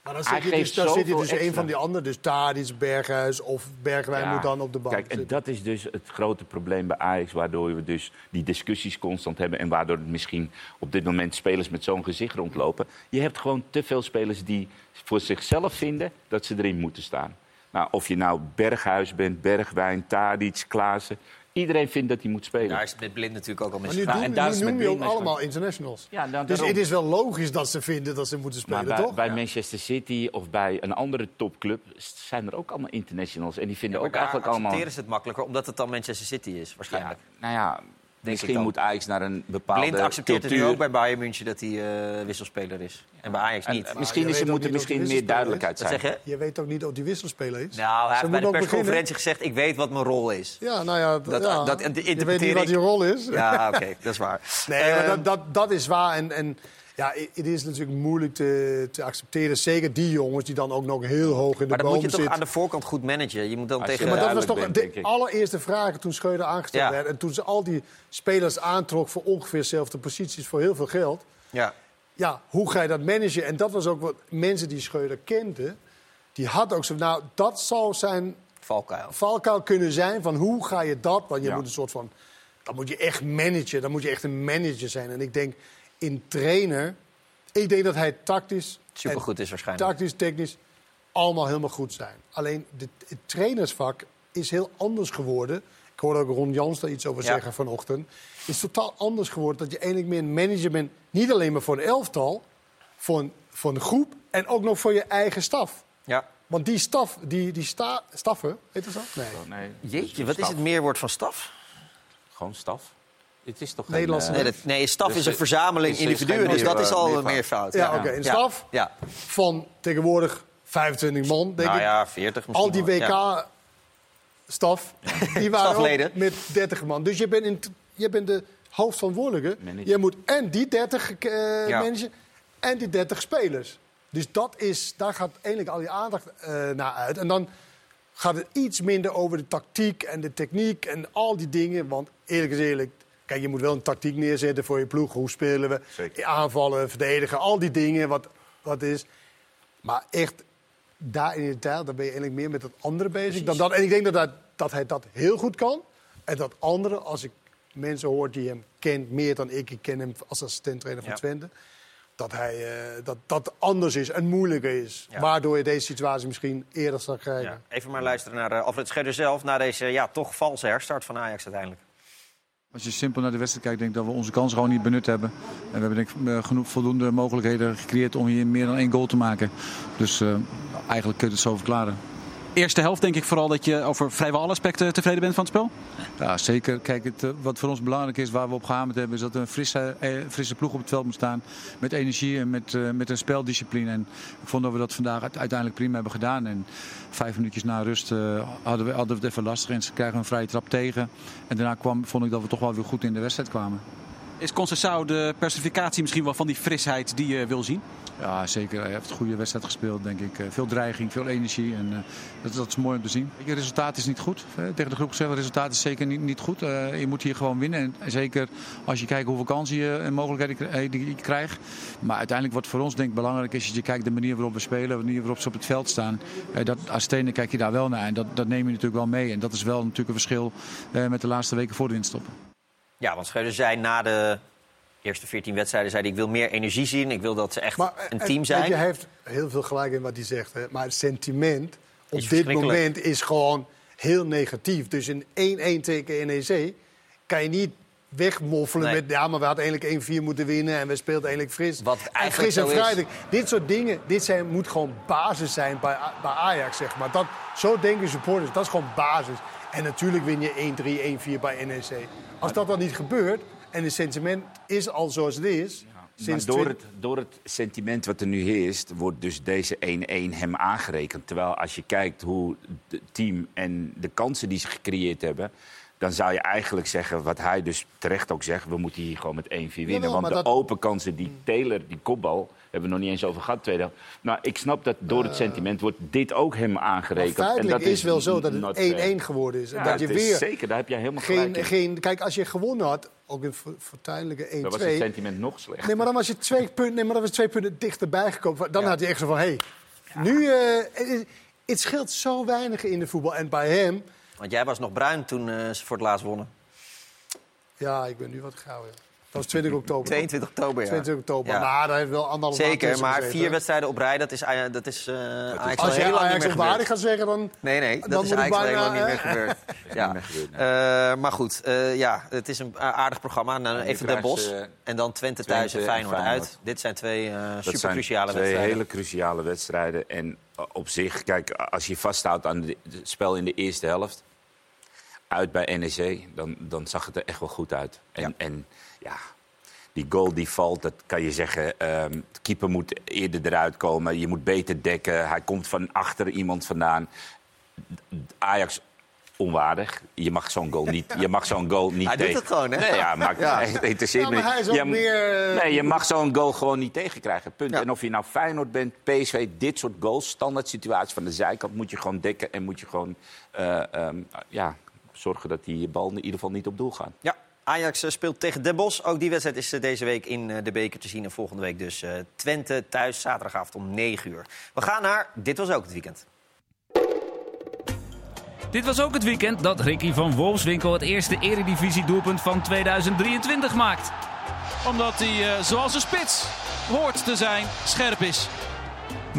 Maar dan zit je dus, dan zit je dus een van die anderen. Dus Tadic, Berghuis of Bergwijn Ja, moet dan op de bank Kijk, en dat is dus het grote probleem bij Ajax. Waardoor we dus die discussies constant hebben. En waardoor misschien op dit moment spelers met zo'n gezicht rondlopen. Je hebt gewoon te veel spelers die voor zichzelf vinden dat ze erin moeten staan. Nou, of je nou Berghuis bent, Bergwijn, Tadic, Klaassen. Iedereen vindt dat hij moet spelen. Daar is het met Blind natuurlijk ook al Maar mis. nu, Nou, doen, en daar nu is noem met je ook Blind allemaal internationals. Ja, nou, dus daarom. het is wel logisch dat ze vinden dat ze moeten Maar spelen, bij, toch? bij Manchester City of bij een andere topclub zijn er ook allemaal internationals. En die vinden Maar ook eigenlijk allemaal... accepteren ze het makkelijker, omdat het dan Manchester City is, Ja, waarschijnlijk. nou ja, misschien moet Ajax naar een bepaalde Blind accepteert het nu cultuur. ook bij Bayern München dat hij eh, wisselspeler is. En bij Ajax niet. misschien je is, moet er misschien meer duidelijkheid Wat zijn. zeg je? Je weet ook niet of die wisselspeler is. Nou, hij Ze heeft bij de persconferentie gezegd... ik weet wat mijn rol is. Ja, nou ja, Dat- ja. dat je weet interpreteer niet wat ik. die rol is. Ja, oké, dat is waar. Nee, maar Ehm, dat, dat, dat is waar. En, en ja, het is natuurlijk moeilijk te, te accepteren. Zeker die jongens die dan ook nog heel hoog in de maar dan boom moet je toch zitten. aan de voorkant goed managen. Je moet dan Als je- tegen... Ja, maar dat was toch bent, de allereerste vraag toen Schreuder aangesteld Ja. werd. En toen ze al die spelers aantrok voor ongeveer dezelfde posities voor heel veel geld. Ja. Ja, hoe ga je dat managen? En dat was ook wat mensen die Schreuder kenden. Die hadden ook zo. Nou, dat zou zijn Valkuil. valkuil kunnen zijn van hoe ga je dat? Want je Ja. moet een soort van. Dan moet je echt managen. Dan moet je echt een manager zijn. En ik denk in trainer. Ik denk dat hij tactisch. Supergoed is waarschijnlijk. Tactisch, technisch. Allemaal helemaal goed zijn. Alleen de, het trainersvak is heel anders geworden. Ik hoorde ook Ron Jans daar iets over Ja. zeggen vanochtend. is totaal anders geworden. Dat je eigenlijk meer een manager bent. Niet alleen maar voor een elftal. Voor een, voor een groep. En ook nog voor je eigen staf. Ja. Want die staf, die, die sta, staffen, heet dat zo? Nee. Oh, nee, Jeetje, wat is het meerwoord van staf? Gewoon staf. Het is toch geen, Nederlandse eh, Nee, dat, nee staf Dus is een verzameling dus is individuen, dus dat is al meervoud. meer fout. Ja, oké. Een staf Ja. van tegenwoordig 25 man, denk Nou ik. ja, 40 misschien Al die. WK-staf, die waren Stafleden. ook met 30 man. Dus je bent, in, je bent de hoofdverantwoordelijke. Je moet en die 30 eh Ja. mensen en die 30 spelers. Dus dat is, daar gaat eigenlijk al die aandacht eh, naar uit. En dan gaat het iets minder over de tactiek en de techniek en al die dingen. Want eerlijk is eerlijk, kijk, je moet wel een tactiek neerzetten voor je ploeg. Hoe spelen we? Zeker. Aanvallen, verdedigen, al die dingen, wat, wat is. Maar echt, daar in detail, daar ben je eigenlijk meer met het andere bezig. Dan dat. En ik denk dat, dat, dat hij dat heel goed kan. En dat andere, als ik mensen hoor die hem kent, meer dan ik, ik ken hem als assistent-trainer van Ja. Twente. Dat, hij, eh, dat dat anders is en moeilijker is. Ja. Waardoor je deze situatie misschien eerder zal krijgen. Ja. Even maar luisteren naar eh, Alfred Schreuder zelf... na deze ja, toch valse herstart van Ajax uiteindelijk. Als je simpel naar de wedstrijd kijkt, denk ik dat we onze kans gewoon niet benut hebben. En we hebben denk eh, genoeg voldoende mogelijkheden gecreëerd om hier meer dan één goal te maken. Dus eh, eigenlijk kun je het zo verklaren. Eerste helft denk ik vooral dat je over vrijwel alle aspecten tevreden bent van het spel. Ja, zeker. Kijk, het, eh, wat voor ons belangrijk is, waar we op gehamerd hebben, is dat er een frisse, eh, frisse ploeg op het veld moet staan. Met energie en met, eh, met een speldiscipline. En ik vond dat we dat vandaag uite- uiteindelijk prima hebben gedaan. En vijf minuutjes na rust hadden, we, hadden we het even lastig. En ze krijgen een vrije trap tegen. En daarna kwam, vond ik dat we toch wel weer goed in de wedstrijd kwamen. Is Conceição de personificatie misschien wel van die frisheid die je wil zien? Ja, zeker. Hij heeft een goede wedstrijd gespeeld, denk ik. Eh, Veel dreiging, veel energie. En, eh, dat, dat is mooi om te zien. Het resultaat is niet goed. Tegen de groep gezegd, het resultaat is zeker niet, niet goed. Eh, je moet hier gewoon winnen. En zeker als je kijkt hoeveel kansen je en mogelijkheden je krijgt. Maar uiteindelijk wat voor ons denk ik belangrijk is... als je kijkt de manier waarop we spelen, de manier waarop ze op het veld staan. Dat, als trainer kijk je daar wel naar. En dat, dat neem je natuurlijk wel mee. En dat is wel natuurlijk een verschil met de laatste weken voor de winststoppen. Ja, want Schreuder zei na de eerste 14 wedstrijden... Zei hij, ik wil meer energie zien, ik wil dat ze echt Maar, een eh, team weet zijn. Je heeft heel veel gelijk in wat hij zegt. Hè. Maar het sentiment op dit moment is gewoon heel negatief. Dus een 1-1 tegen NEC kan je niet wegmoffelen Nee. met... ja, maar we hadden eigenlijk 1-4 moeten winnen en we speelden eigenlijk fris. Wat en eigenlijk fris en vrijdag. Dit soort dingen, dit zijn, moet gewoon basis zijn bij, bij Ajax, zeg maar. Dat, zo denken supporters, dat is gewoon basis. En natuurlijk win je 1-3, 1-4 bij NEC. Als dat dan niet gebeurt en het sentiment is al zoals het is... Sinds maar door het, door het sentiment wat er nu heerst, wordt dus deze 1-1 hem aangerekend. Terwijl als je kijkt hoe het team en de kansen die ze gecreëerd hebben... dan zou je eigenlijk zeggen, wat hij dus terecht ook zegt... we moeten hier gewoon met 1-4 winnen. Want de dat- open kansen, die Taylor, die kopbal... hebben we nog niet eens over gehad, tweede helft. Nou, ik snap dat door het sentiment wordt dit ook hem Maar aangerekend. feitelijk en dat is wel zo dat het 1-1 fair. geworden is. En Ja, dat je het is weer Zeker, daar heb jij helemaal gelijk geen, in. geen... Kijk, als je gewonnen had, ook in voor- voortuinlijke 1-2... Dan was het sentiment nog slechter. Nee, maar dan was je twee punten, nee, maar dan was twee punten dichterbij gekomen. Dan had hij echt zo van, hé, hey, nu... eh, het, scheelt zo weinig in de voetbal. En bij hem, Want jij was nog bruin toen eh, ze voor het laatst wonnen. ja, ik ben nu wat gauw. Ja. Dat was 20 oktober. 22 oktober, ja. 22 oktober. Ja. Maar daar heeft wel anderhalf Zeker, maar gezeten, vier wedstrijden op rij, dat is, Aj- dat is eh Ajax al Als je heel lang niet Ajax op waardig gaat zeggen, dan... Nee, nee, dat is eigenlijk al heel lang bijna, niet meer eh, gebeurd. ja. Eh, maar goed, eh, ja, het is een aardig programma. Nou, even Den eh, en dan Twente thuis en Feyenoord uit. Dit zijn twee eh Dat super zijn cruciale twee wedstrijden. hele cruciale wedstrijden. En eh, op zich, kijk, als je vasthoudt aan het spel in de eerste helft... uit bij NEC, dan, dan zag het er echt wel goed uit. En ja, en, ja die goal die valt, dat kan je zeggen... ehm, de keeper moet eerder eruit komen. Je moet beter dekken. Hij komt van achter iemand vandaan. Ajax onwaardig. Je mag zo'n goal niet, je mag zo'n goal niet Hij doet tegen- het gewoon, hè? Nee, ja, maar Ja. het maar hij is ook Je- meer, eh, Nee, je mag zo'n goal gewoon niet tegenkrijgen. Punt. Ja. En of je nou Feyenoord bent, PSV, dit soort goals, standaard situatie van de zijkant, moet je gewoon dekken en moet je gewoon eh, ehm, ja, zorgen dat die bal in ieder geval niet op doel gaat. Ja, Ajax eh, speelt tegen Den Bosch. Ook die wedstrijd is eh, deze week in eh, de beker te zien. En volgende week dus eh, Twente thuis, zaterdagavond om 9 uur. We gaan naar Dit Was Ook Het Weekend. Dit was ook het weekend dat Ricky van Wolfswinkel het eerste eredivisie-doelpunt van 2023 maakt. Omdat hij, eh, zoals een spits hoort te zijn, scherp is.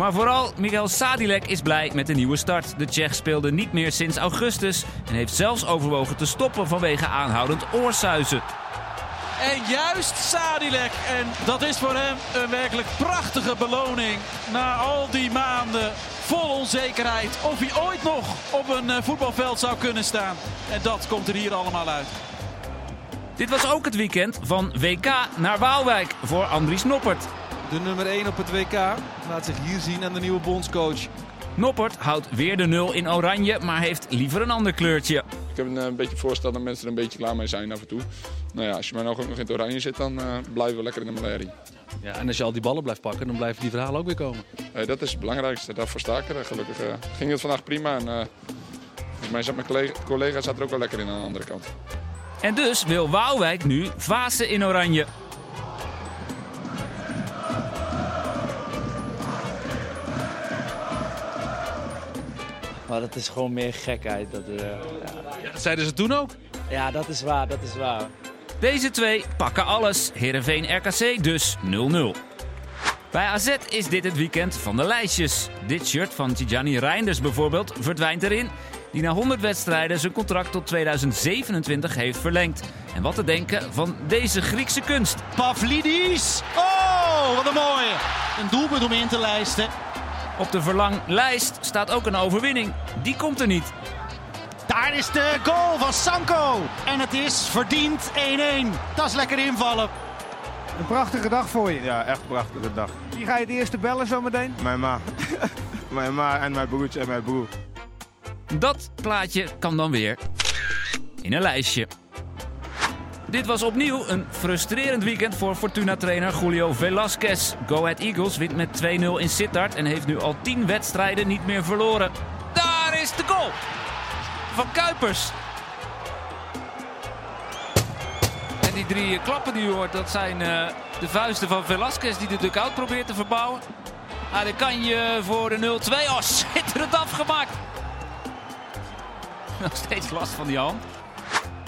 Maar vooral Miguel Sadilek is blij met de nieuwe start. De Tsjech speelde niet meer sinds augustus en heeft zelfs overwogen te stoppen vanwege aanhoudend oorsuizen. En juist Sadilek. En dat is voor hem een werkelijk prachtige beloning. Na al die maanden vol onzekerheid. Of hij ooit nog op een eh, voetbalveld zou kunnen staan. En dat komt er hier allemaal uit. Dit was ook het weekend van WK naar Waalwijk voor Andries Noppert. De nummer 1 op het WK laat zich hier zien aan de nieuwe bondscoach. Noppert houdt weer de nul in oranje, maar heeft liever een ander kleurtje. Ik heb een, eh, beetje voorstel dat mensen er een beetje klaar mee zijn af en toe. Nou ja, als je mij nog, nog in het oranje zit, dan eh, blijven we lekker in de malaria. Ja, en als je al die ballen blijft pakken, dan blijven die verhalen ook weer komen. Eh, dat is het belangrijkste, daarvoor sta ik er. Gelukkig eh, ging het vandaag prima. En, eh, volgens mij zat mijn collega, collega zat er ook wel lekker in aan de andere kant. En dus wil Waalwijk nu Vaassen in oranje. Maar dat is gewoon meer gekheid. Dat, eh, ja. Dat zeiden ze toen ook. Ja, dat is waar, dat is waar. Deze twee pakken alles. Heerenveen RKC dus 0-0. Bij AZ is dit het weekend van de lijstjes. Dit shirt van Tijani Reinders bijvoorbeeld verdwijnt erin. Die na 100 wedstrijden zijn contract tot 2027 heeft verlengd. En wat te denken van deze Griekse kunst. Pavlidis! Oh, wat een mooie! Een doelpunt om in te lijsten. Op de verlanglijst staat ook een overwinning. Die komt er niet. Daar is de goal van Sanko. En het is verdiend 1-1. Dat is lekker invallen. Een prachtige dag voor je. Ja, echt een prachtige dag. Wie ga je het eerste bellen zometeen? Mijn ma. mijn ma en mijn broertje en mijn broer. Dat plaatje kan dan weer in een lijstje. Dit was opnieuw een frustrerend weekend voor Fortuna-trainer Julio Velasquez. Go Ahead Eagles wint met 2-0 in Sittard en heeft nu al 10 wedstrijden niet meer verloren. Daar is de goal van Kuipers. En die drie klappen die u hoort, dat zijn eh, de vuisten van Velasquez die de dugout probeert te verbouwen. Ah, dan kan je voor de 0-2. Oh, schitterend afgemaakt. Nog steeds last van die hand.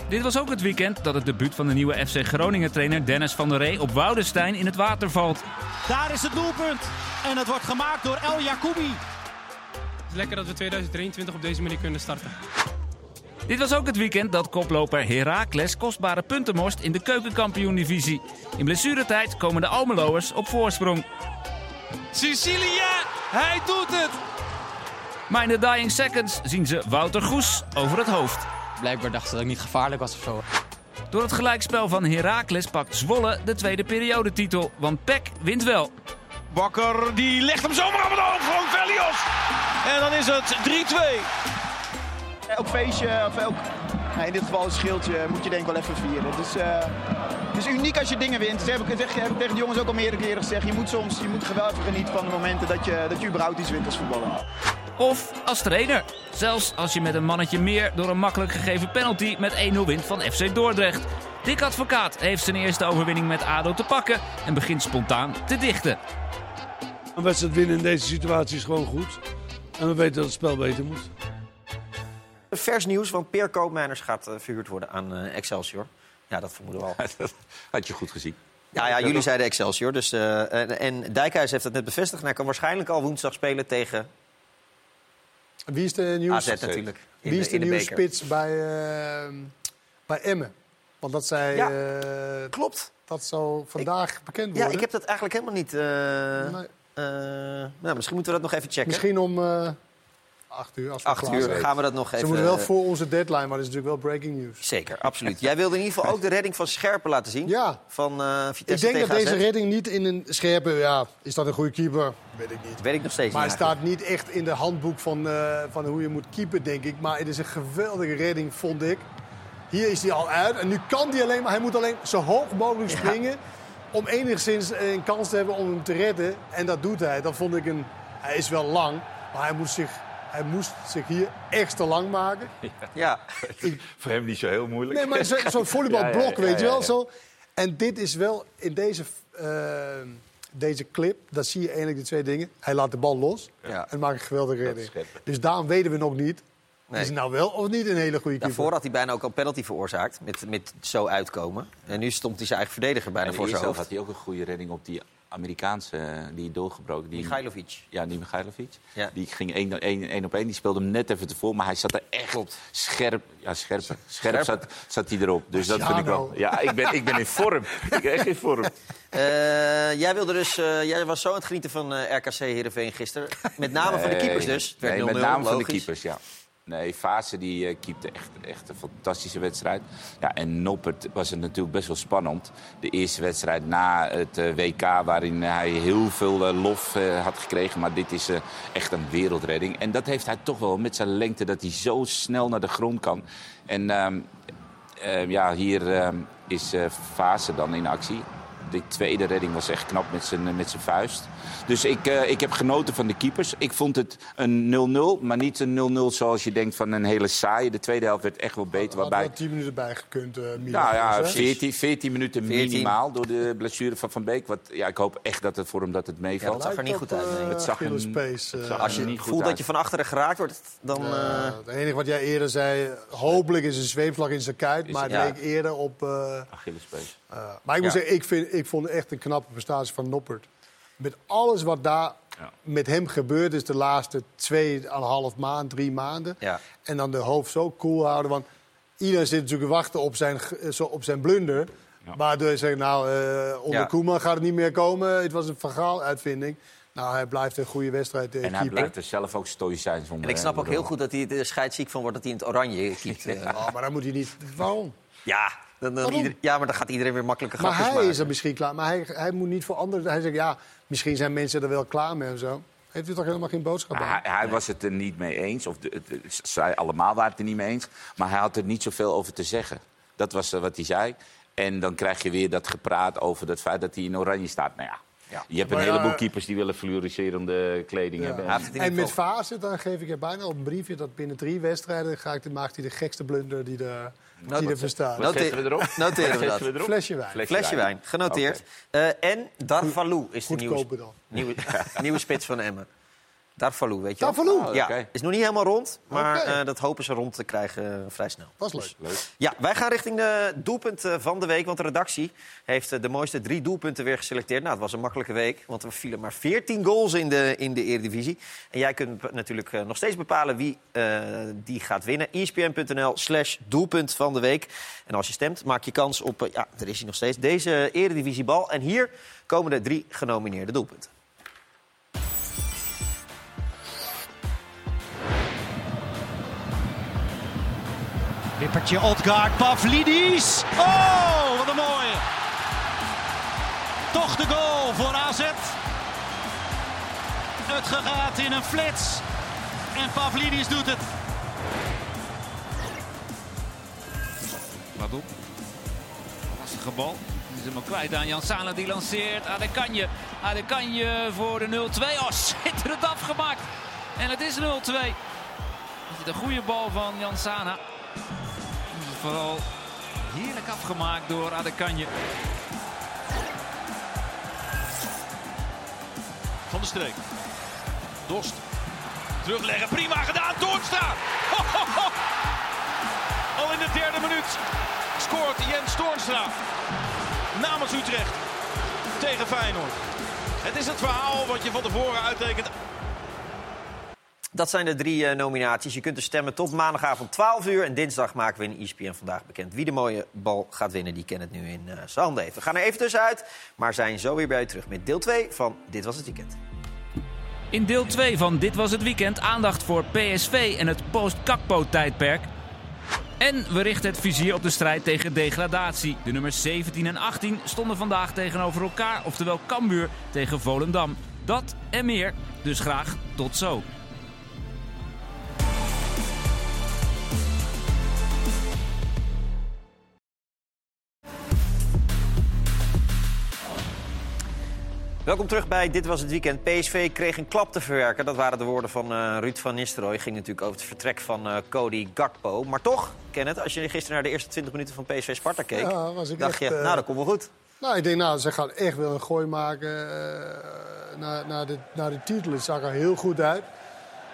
Dit was ook het weekend dat het debuut van de nieuwe FC Groningen-trainer Dennis van der Ree op Woudenstein in het water valt. Daar is het doelpunt. En het wordt gemaakt door El Jacoubi. Het is lekker dat we 2023 op deze manier kunnen starten. Dit was ook het weekend dat koploper Heracles kostbare punten morst in de keukenkampioen-divisie. In blessuretijd komen de Almeloers op voorsprong. Sicilia, hij doet het! Maar in de dying seconds zien ze Wouter Goes over het hoofd. Blijkbaar dachten ze dat ik niet gevaarlijk was of zo. Door het gelijkspel van Heracles pakt Zwolle de tweede periodetitel. Want PEC wint wel. Bakker die legt hem zomaar op het hoofd van Velios. En dan is het 3-2. Elk feestje, of elk, nou, in dit geval een schildje, moet je denk ik wel even vieren. Dus, eh, het is uniek als je dingen wint. Dat heb ik, zeg, heb ik tegen de jongens ook al meerdere keren gezegd. Je moet soms je moet geweldig genieten van de momenten dat je, dat je überhaupt iets wint als voetballer. Of als trainer. Zelfs als je met een mannetje meer door een makkelijk gegeven penalty met 1-0 wint van FC Dordrecht. Dick Advocaat heeft zijn eerste overwinning met ADO te pakken en begint spontaan te dichten. Een wedstrijd winnen in deze situatie is gewoon goed. En we weten dat het spel beter moet. Vers nieuws, want Peer Koopmeiners gaat uh, verhuurd worden aan uh, Excelsior. Ja, dat vermoeden we al. dat had je goed gezien. Ja, ja jullie zeiden Excelsior. Dus, uh, en, en Dijkhuis heeft dat net bevestigd. En hij kan waarschijnlijk al woensdag spelen tegen wie is de nieuws? AZ natuurlijk. Wie is de, de nieuwe spits bij, uh, bij Emmen? Want dat zei... Ja, uh, klopt. Dat zou vandaag ik, bekend worden. Ja, ik heb dat eigenlijk helemaal niet... Uh, nee. nou, misschien moeten we dat nog even checken. Misschien om acht uur. Als we acht uur gaan we dat nog even... Ze moeten wel voor onze deadline, maar dat is natuurlijk wel breaking news. Zeker, absoluut. Jij wilde in ieder geval ook de redding van Scherpen laten zien. Ja. Van uh, Vitesse Ik denk dat deze redding niet in een Scherpen... Ja, is dat een goede keeper? Weet ik niet. Weet ik nog steeds maar niet. het staat niet echt in de handboek van, uh, van hoe je moet keepen, denk ik. Maar het is een geweldige redding, vond ik. Hier is hij al uit. En nu kan hij alleen maar... Hij moet alleen zo hoog mogelijk springen... Ja. om enigszins een kans te hebben om hem te redden. En dat doet hij. Dat vond ik een... Hij is wel lang, maar hij moet zich hij moest zich hier extra lang maken. Ja, ik, voor hem niet zo heel moeilijk. Nee, maar zo'n zo volleybalblok, ja, ja, ja, weet je wel. ja. Zo. En dit is wel in deze, uh, deze clip, daar zie je eigenlijk de twee dingen. Hij laat de bal los en maakt een geweldige redding. Dus daarom weten we nog niet. Nee. Is het nou wel of niet een hele goede keeper? Daarvoor had hij bijna ook al penalty veroorzaakt met, met zo uitkomen. En nu stond hij zijn eigen verdediger bijna en voor zijn hoofd. had hij ook een goede redding op die Amerikaanse, die doorgebroken. Die, Michailovic. Ja, die Michailovic. Ja. Die ging één, één, één op één. Die speelde hem net even tevoren. Maar hij zat er echt scherp. Ja, scherp. Scherp zat, zat hij erop. Dus dat vind ik wel. Ja, ik ben, ik ben in vorm. ik ben echt in vorm. Uh, jij, wilde dus, uh, jij was zo aan het genieten van uh, RKC Heerenveen gisteren. Met name nee, van de keepers dus. Het werd nee, 0 met name logisch. van de keepers, ja. Nee, Fase die uh, keepte echt, echt een fantastische wedstrijd. Ja, en Noppert was het natuurlijk best wel spannend. De eerste wedstrijd na het uh, WK, waarin hij heel veel uh, lof had gekregen. Maar dit is echt een wereldredding. En dat heeft hij toch wel met zijn lengte, dat hij zo snel naar de grond kan. En ehm, ja, hier is Fase dan in actie. De tweede redding was echt knap met zijn, met zijn vuist. Dus ik, uh, ik heb genoten van de keepers. Ik vond het een 0-0, maar niet een 0-0 zoals je denkt van een hele saaie. De tweede helft werd echt wel beter. Had waarbij... er 10 minuten bij gekund. Uh, nou ja, 14, 14 minuten 14. minimaal door de blessure van Van Beek. Wat, ja, ik hoop echt dat het voor hem dat het meevalt. Ja, dat zag er niet goed uit. Nee. Het zag er space, uh, Als je niet voelt dat je van achteren geraakt wordt, dan... het enige wat jij eerder zei, hopelijk is een zweepvlag in zijn kuit. Maar het ja. leek eerder op... Achillespees. Maar ik moet zeggen, ik, vind, ik vond echt een knappe prestatie van Noppert. Met alles wat daar ja. met hem gebeurd is de laatste tweeënhalf maand, drie maanden. Ja. En dan de hoofd zo cool houden. Want iedereen zit natuurlijk te wachten op zijn, op zijn blunder. Ja. Waardoor je zegt, nou, uh, onder ja. Koeman gaat het niet meer komen. Het was een verhaal-uitvinding. Nou, hij blijft een goede wedstrijd En hij blijft er zelf ook stoïcijns onder. En ik snap ook heel goed dat hij er scheidsziek van wordt dat hij in het oranje keept. oh, maar dan moet hij niet... Waarom? Ja, dan, dan ieder, ja, maar dan gaat iedereen weer makkelijker Maar hij maken. is er misschien klaar. Maar hij, hij moet niet voor anderen... Hij zegt, ja, misschien zijn mensen er wel klaar mee en zo. Heeft u toch helemaal geen boodschap aan? Hij, hij was het er niet mee eens. Of de, de, zij allemaal waren het er niet mee eens. Maar hij had er niet zoveel over te zeggen. Dat was uh, wat hij zei. En dan krijg je weer dat gepraat over het feit dat hij in oranje staat. Nou ja, je hebt een Maar ja, heleboel eh, keepers die willen fluoriserende kleding Ja. hebben. En met fase, dan geef ik er bijna op een briefje dat binnen drie wedstrijden ga ik de, maakt hij de gekste blunder die er, die er bestaat. Note- Noteren we dat. Flesje wijn. Flesje, wijn, genoteerd. Eh, en Darvalu is de nieuwe, nieuwe, nieuwe spits van Emmen. Darvalu, weet je wel? Darvalu? Ja, Oké. is nog niet helemaal rond, maar eh, dat hopen ze rond te krijgen eh, vrij snel. Dat is leuk. Ja, wij gaan richting de doelpunten van de week. Want de redactie heeft eh, de mooiste drie doelpunten weer geselecteerd. Nou, het was een makkelijke week, want er vielen maar 14 goals in de, in de Eredivisie. En jij kunt natuurlijk eh, nog steeds bepalen wie eh, die gaat winnen. ESPN.nl slash doelpunt van de week. En als je stemt, maak je kans op, eh, ja, er is hij nog steeds, deze Eredivisiebal. En hier komen de drie genomineerde doelpunten. Wippertje, Odgaard, Pavlidis. Oh, wat een mooie. Toch de goal voor AZ. Het gaat in een flits. En Pavlidis doet het. Wat op. Lastige bal. Die is helemaal kwijt aan Jan Sala. Die lanceert. Adekanje. Adekanje voor de 0-2. Oh, schitterend afgemaakt. En het is 0-2. Het is een goede bal van Jan Sana. Vooral heerlijk afgemaakt door Adekanje. Van de Streek. Dost. Terugleggen. Prima gedaan. Toornstra. Al in de derde minuut scoort Jens Toornstra. Namens Utrecht. Tegen Feyenoord. Het is het verhaal wat je van tevoren uittekent. Dat zijn de drie eh, nominaties. Je kunt dus stemmen tot maandagavond 12 uur. En dinsdag maken we in ESPN vandaag bekend wie de mooie bal gaat winnen. Die Ken het nu in eh, zijn handen. We gaan er even tussenuit, maar zijn zo weer bij u terug met deel 2 van Dit Was Het Weekend. In deel 2 van Dit Was Het Weekend aandacht voor PSV en het post-Kakpo-tijdperk. En we richten het vizier op de strijd tegen degradatie. De nummers 17 en 18 stonden vandaag tegenover elkaar, oftewel Cambuur tegen Volendam. Dat en meer, dus graag tot zo. Welkom terug bij Dit Was Het Weekend. PSV kreeg een klap te verwerken. Dat waren de woorden van eh, Ruud van Nistelrooy. Ging natuurlijk over het vertrek van eh, Cody Gakpo. Maar toch, Kenneth, als je gisteren naar de eerste 20 minuten van PSV Sparta keek... Ja, was ik dacht echt, je, eh, nou, dat komt wel goed. Nou, ik denk, nou, ze gaan echt wel een gooi maken naar, naar, de, naar de titel. Het zag er heel goed uit.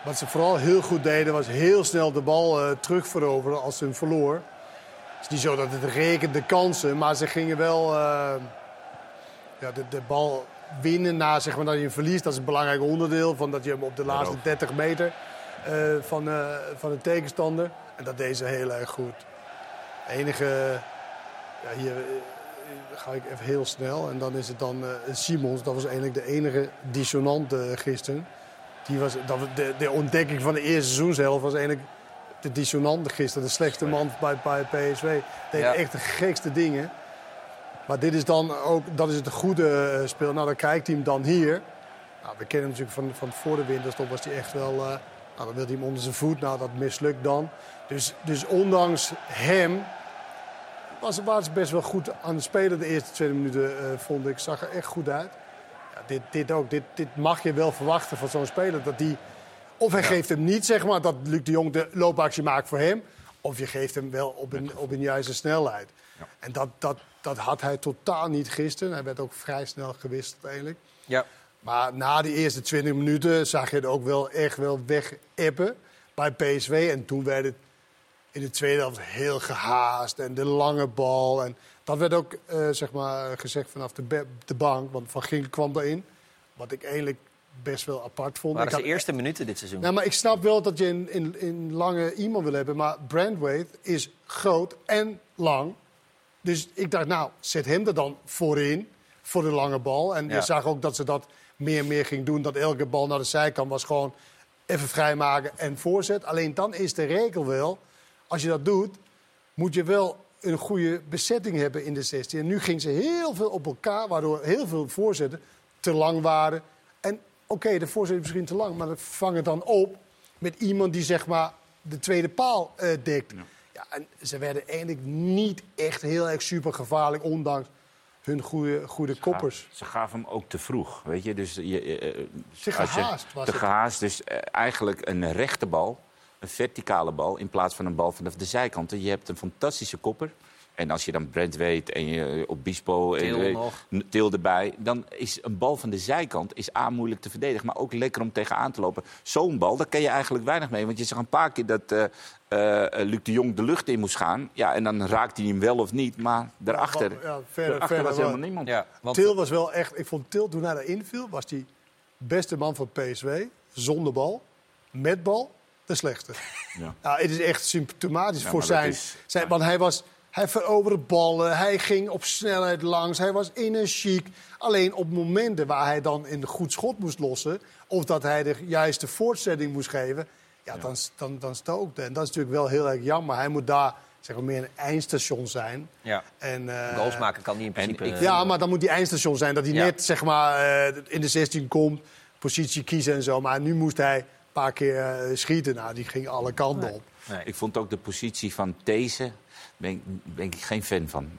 Wat ze vooral heel goed deden, was heel snel de bal terugveroveren als ze hem verloor. Het is niet zo dat het rekende kansen, maar ze gingen wel ja, de, de bal winnen na zeg maar, dat je hem verliest. Dat is een belangrijk onderdeel van dat je hem op de laatste 30 meter eh, van, eh, van de tegenstander. En dat deed ze heel erg goed. De enige, ja, hier eh, ga ik even heel snel. En dan is het dan eh, Simons. Dat was eigenlijk de enige dissonant eh, gisteren. Die was, dat, de, de ontdekking van de eerste seizoenshelft was eigenlijk de dissonante gisteren. De slechtste man bij, bij PSV. Deed Ja. echt de gekste dingen. Maar dit is dan ook, dat is het goede eh, speel. Nou, dan kijkt hij hem dan hier. Nou, we kennen hem natuurlijk van, van voor de winterstop was hij echt wel... eh, nou, dan wil hij hem onder zijn voet. Nou, dat mislukt dan. Dus, dus ondanks hem was, ze best wel goed aan het spelen de eerste twee minuten, eh, vond ik. Zag er echt goed uit. Ja, dit, dit ook. Dit, dit mag je wel verwachten van zo'n speler. Dat die, of hij geeft hem niet, zeg maar, dat Luc de Jong de loopactie maakt voor hem. Of je geeft hem wel op een, op een juiste snelheid. En dat, dat, dat had hij totaal niet gisteren. Hij werd ook vrij snel gewisseld eigenlijk. Ja. Maar na die eerste 20 minuten zag je het ook wel echt wel weg-appen bij PSV. En toen werd het in de tweede helft heel gehaast. En de lange bal. En dat werd ook eh, zeg maar, gezegd vanaf de, de bank. Want Van Gink kwam daarin. Wat ik eigenlijk best wel apart vond. waren Ik had- zijn eerste minuten dit seizoen. nou, maar ik snap wel dat je in, in, in lange iemand wil hebben. Maar Brandwaite is groot en lang. Dus ik dacht, nou, zet hem er dan voorin. Voor de lange bal. En Ja. je zag ook dat ze dat meer en meer ging doen. Dat elke bal naar de zijkant was gewoon even vrijmaken en voorzet. Alleen dan is de regel wel, als je dat doet, moet je wel een goede bezetting hebben in de 16. En nu ging ze heel veel op elkaar, waardoor heel veel voorzetten te lang waren. En oké, de voorzet is misschien te lang, maar dat vang het dan op met iemand die zeg maar de tweede paal eh, dekt. Ja. En ze werden eigenlijk niet echt heel erg super gevaarlijk, ondanks hun goede, goede koppers. Ze gaven hem ook te vroeg, weet je. Dus je, eh, eh, Te als je- gehaast was Te het. gehaast, dus eh, eigenlijk een rechte bal, een verticale bal... in plaats van een bal vanaf de zijkanten. Je hebt een fantastische kopper. En als je dan Brent weet en je op Bispo en Til erbij... dan is een bal van de zijkant is A, moeilijk te verdedigen... maar ook lekker om tegenaan te lopen. Zo'n bal, daar kan je eigenlijk weinig mee. Want je zag een paar keer dat eh, eh, Luc de Jong de lucht in moest gaan. Ja, en dan raakt hij hem wel of niet. Maar daarachter, Ja, verder, daarachter verder was wel. helemaal niemand. Ja, want Til was wel echt... Ik vond Til, toen hij erin viel, was die beste man van PSV. Zonder bal, met bal, de slechte. Ja. Nou, het is echt symptomatisch Ja, voor zijn... is- zijn want hij was... Hij veroverde ballen, hij ging op snelheid langs, hij was energiek. Alleen op momenten waar hij dan een goed schot moest lossen... of dat hij de juiste voortzetting moest geven... Ja, Dan, dan, dan stookte. En dat is natuurlijk wel heel erg jammer. Hij moet daar zeg maar, meer een eindstation zijn. ja, En, eh, goals maken kan niet in principe. ik- eh, ja, maar dan moet die eindstation zijn. Dat hij Ja. net zeg maar, eh, in de 16 komt, positie kiezen en zo. Maar nu moest hij een paar keer eh, schieten. Nou, die ging alle kanten op. nee. Ik vond ook de positie van deze. Ben, ik- ben ik geen fan van.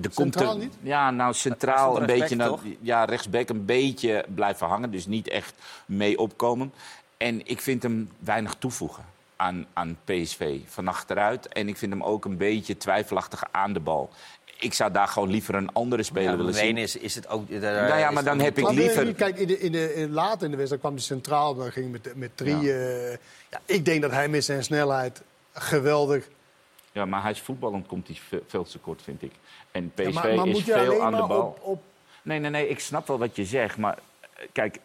Komt Centraal er- niet? Ja, nou centraal een beetje. ja, rechtsback een beetje blijven hangen. Dus niet echt mee opkomen. En ik vind hem weinig toevoegen aan, aan PSV van achteruit. En ik vind hem ook een beetje twijfelachtig aan de bal. Ik zou daar gewoon liever een andere speler ja, willen zien. Wenen is, is het ook... Nou ja, maar dan heb ik liever- Kijk, in de, in de, in, later in de wedstrijd kwam hij centraal. Dan ging hij met, met drie. eh, ja, ik denk dat hij met zijn snelheid geweldig... Ja, maar hij is voetballend komt hij ve- veel te kort, vind ik. En PSV Ja, maar, maar is veel aan de bal. op, op Nee, nee, nee, ik snap wel wat je zegt. Maar eh, kijk,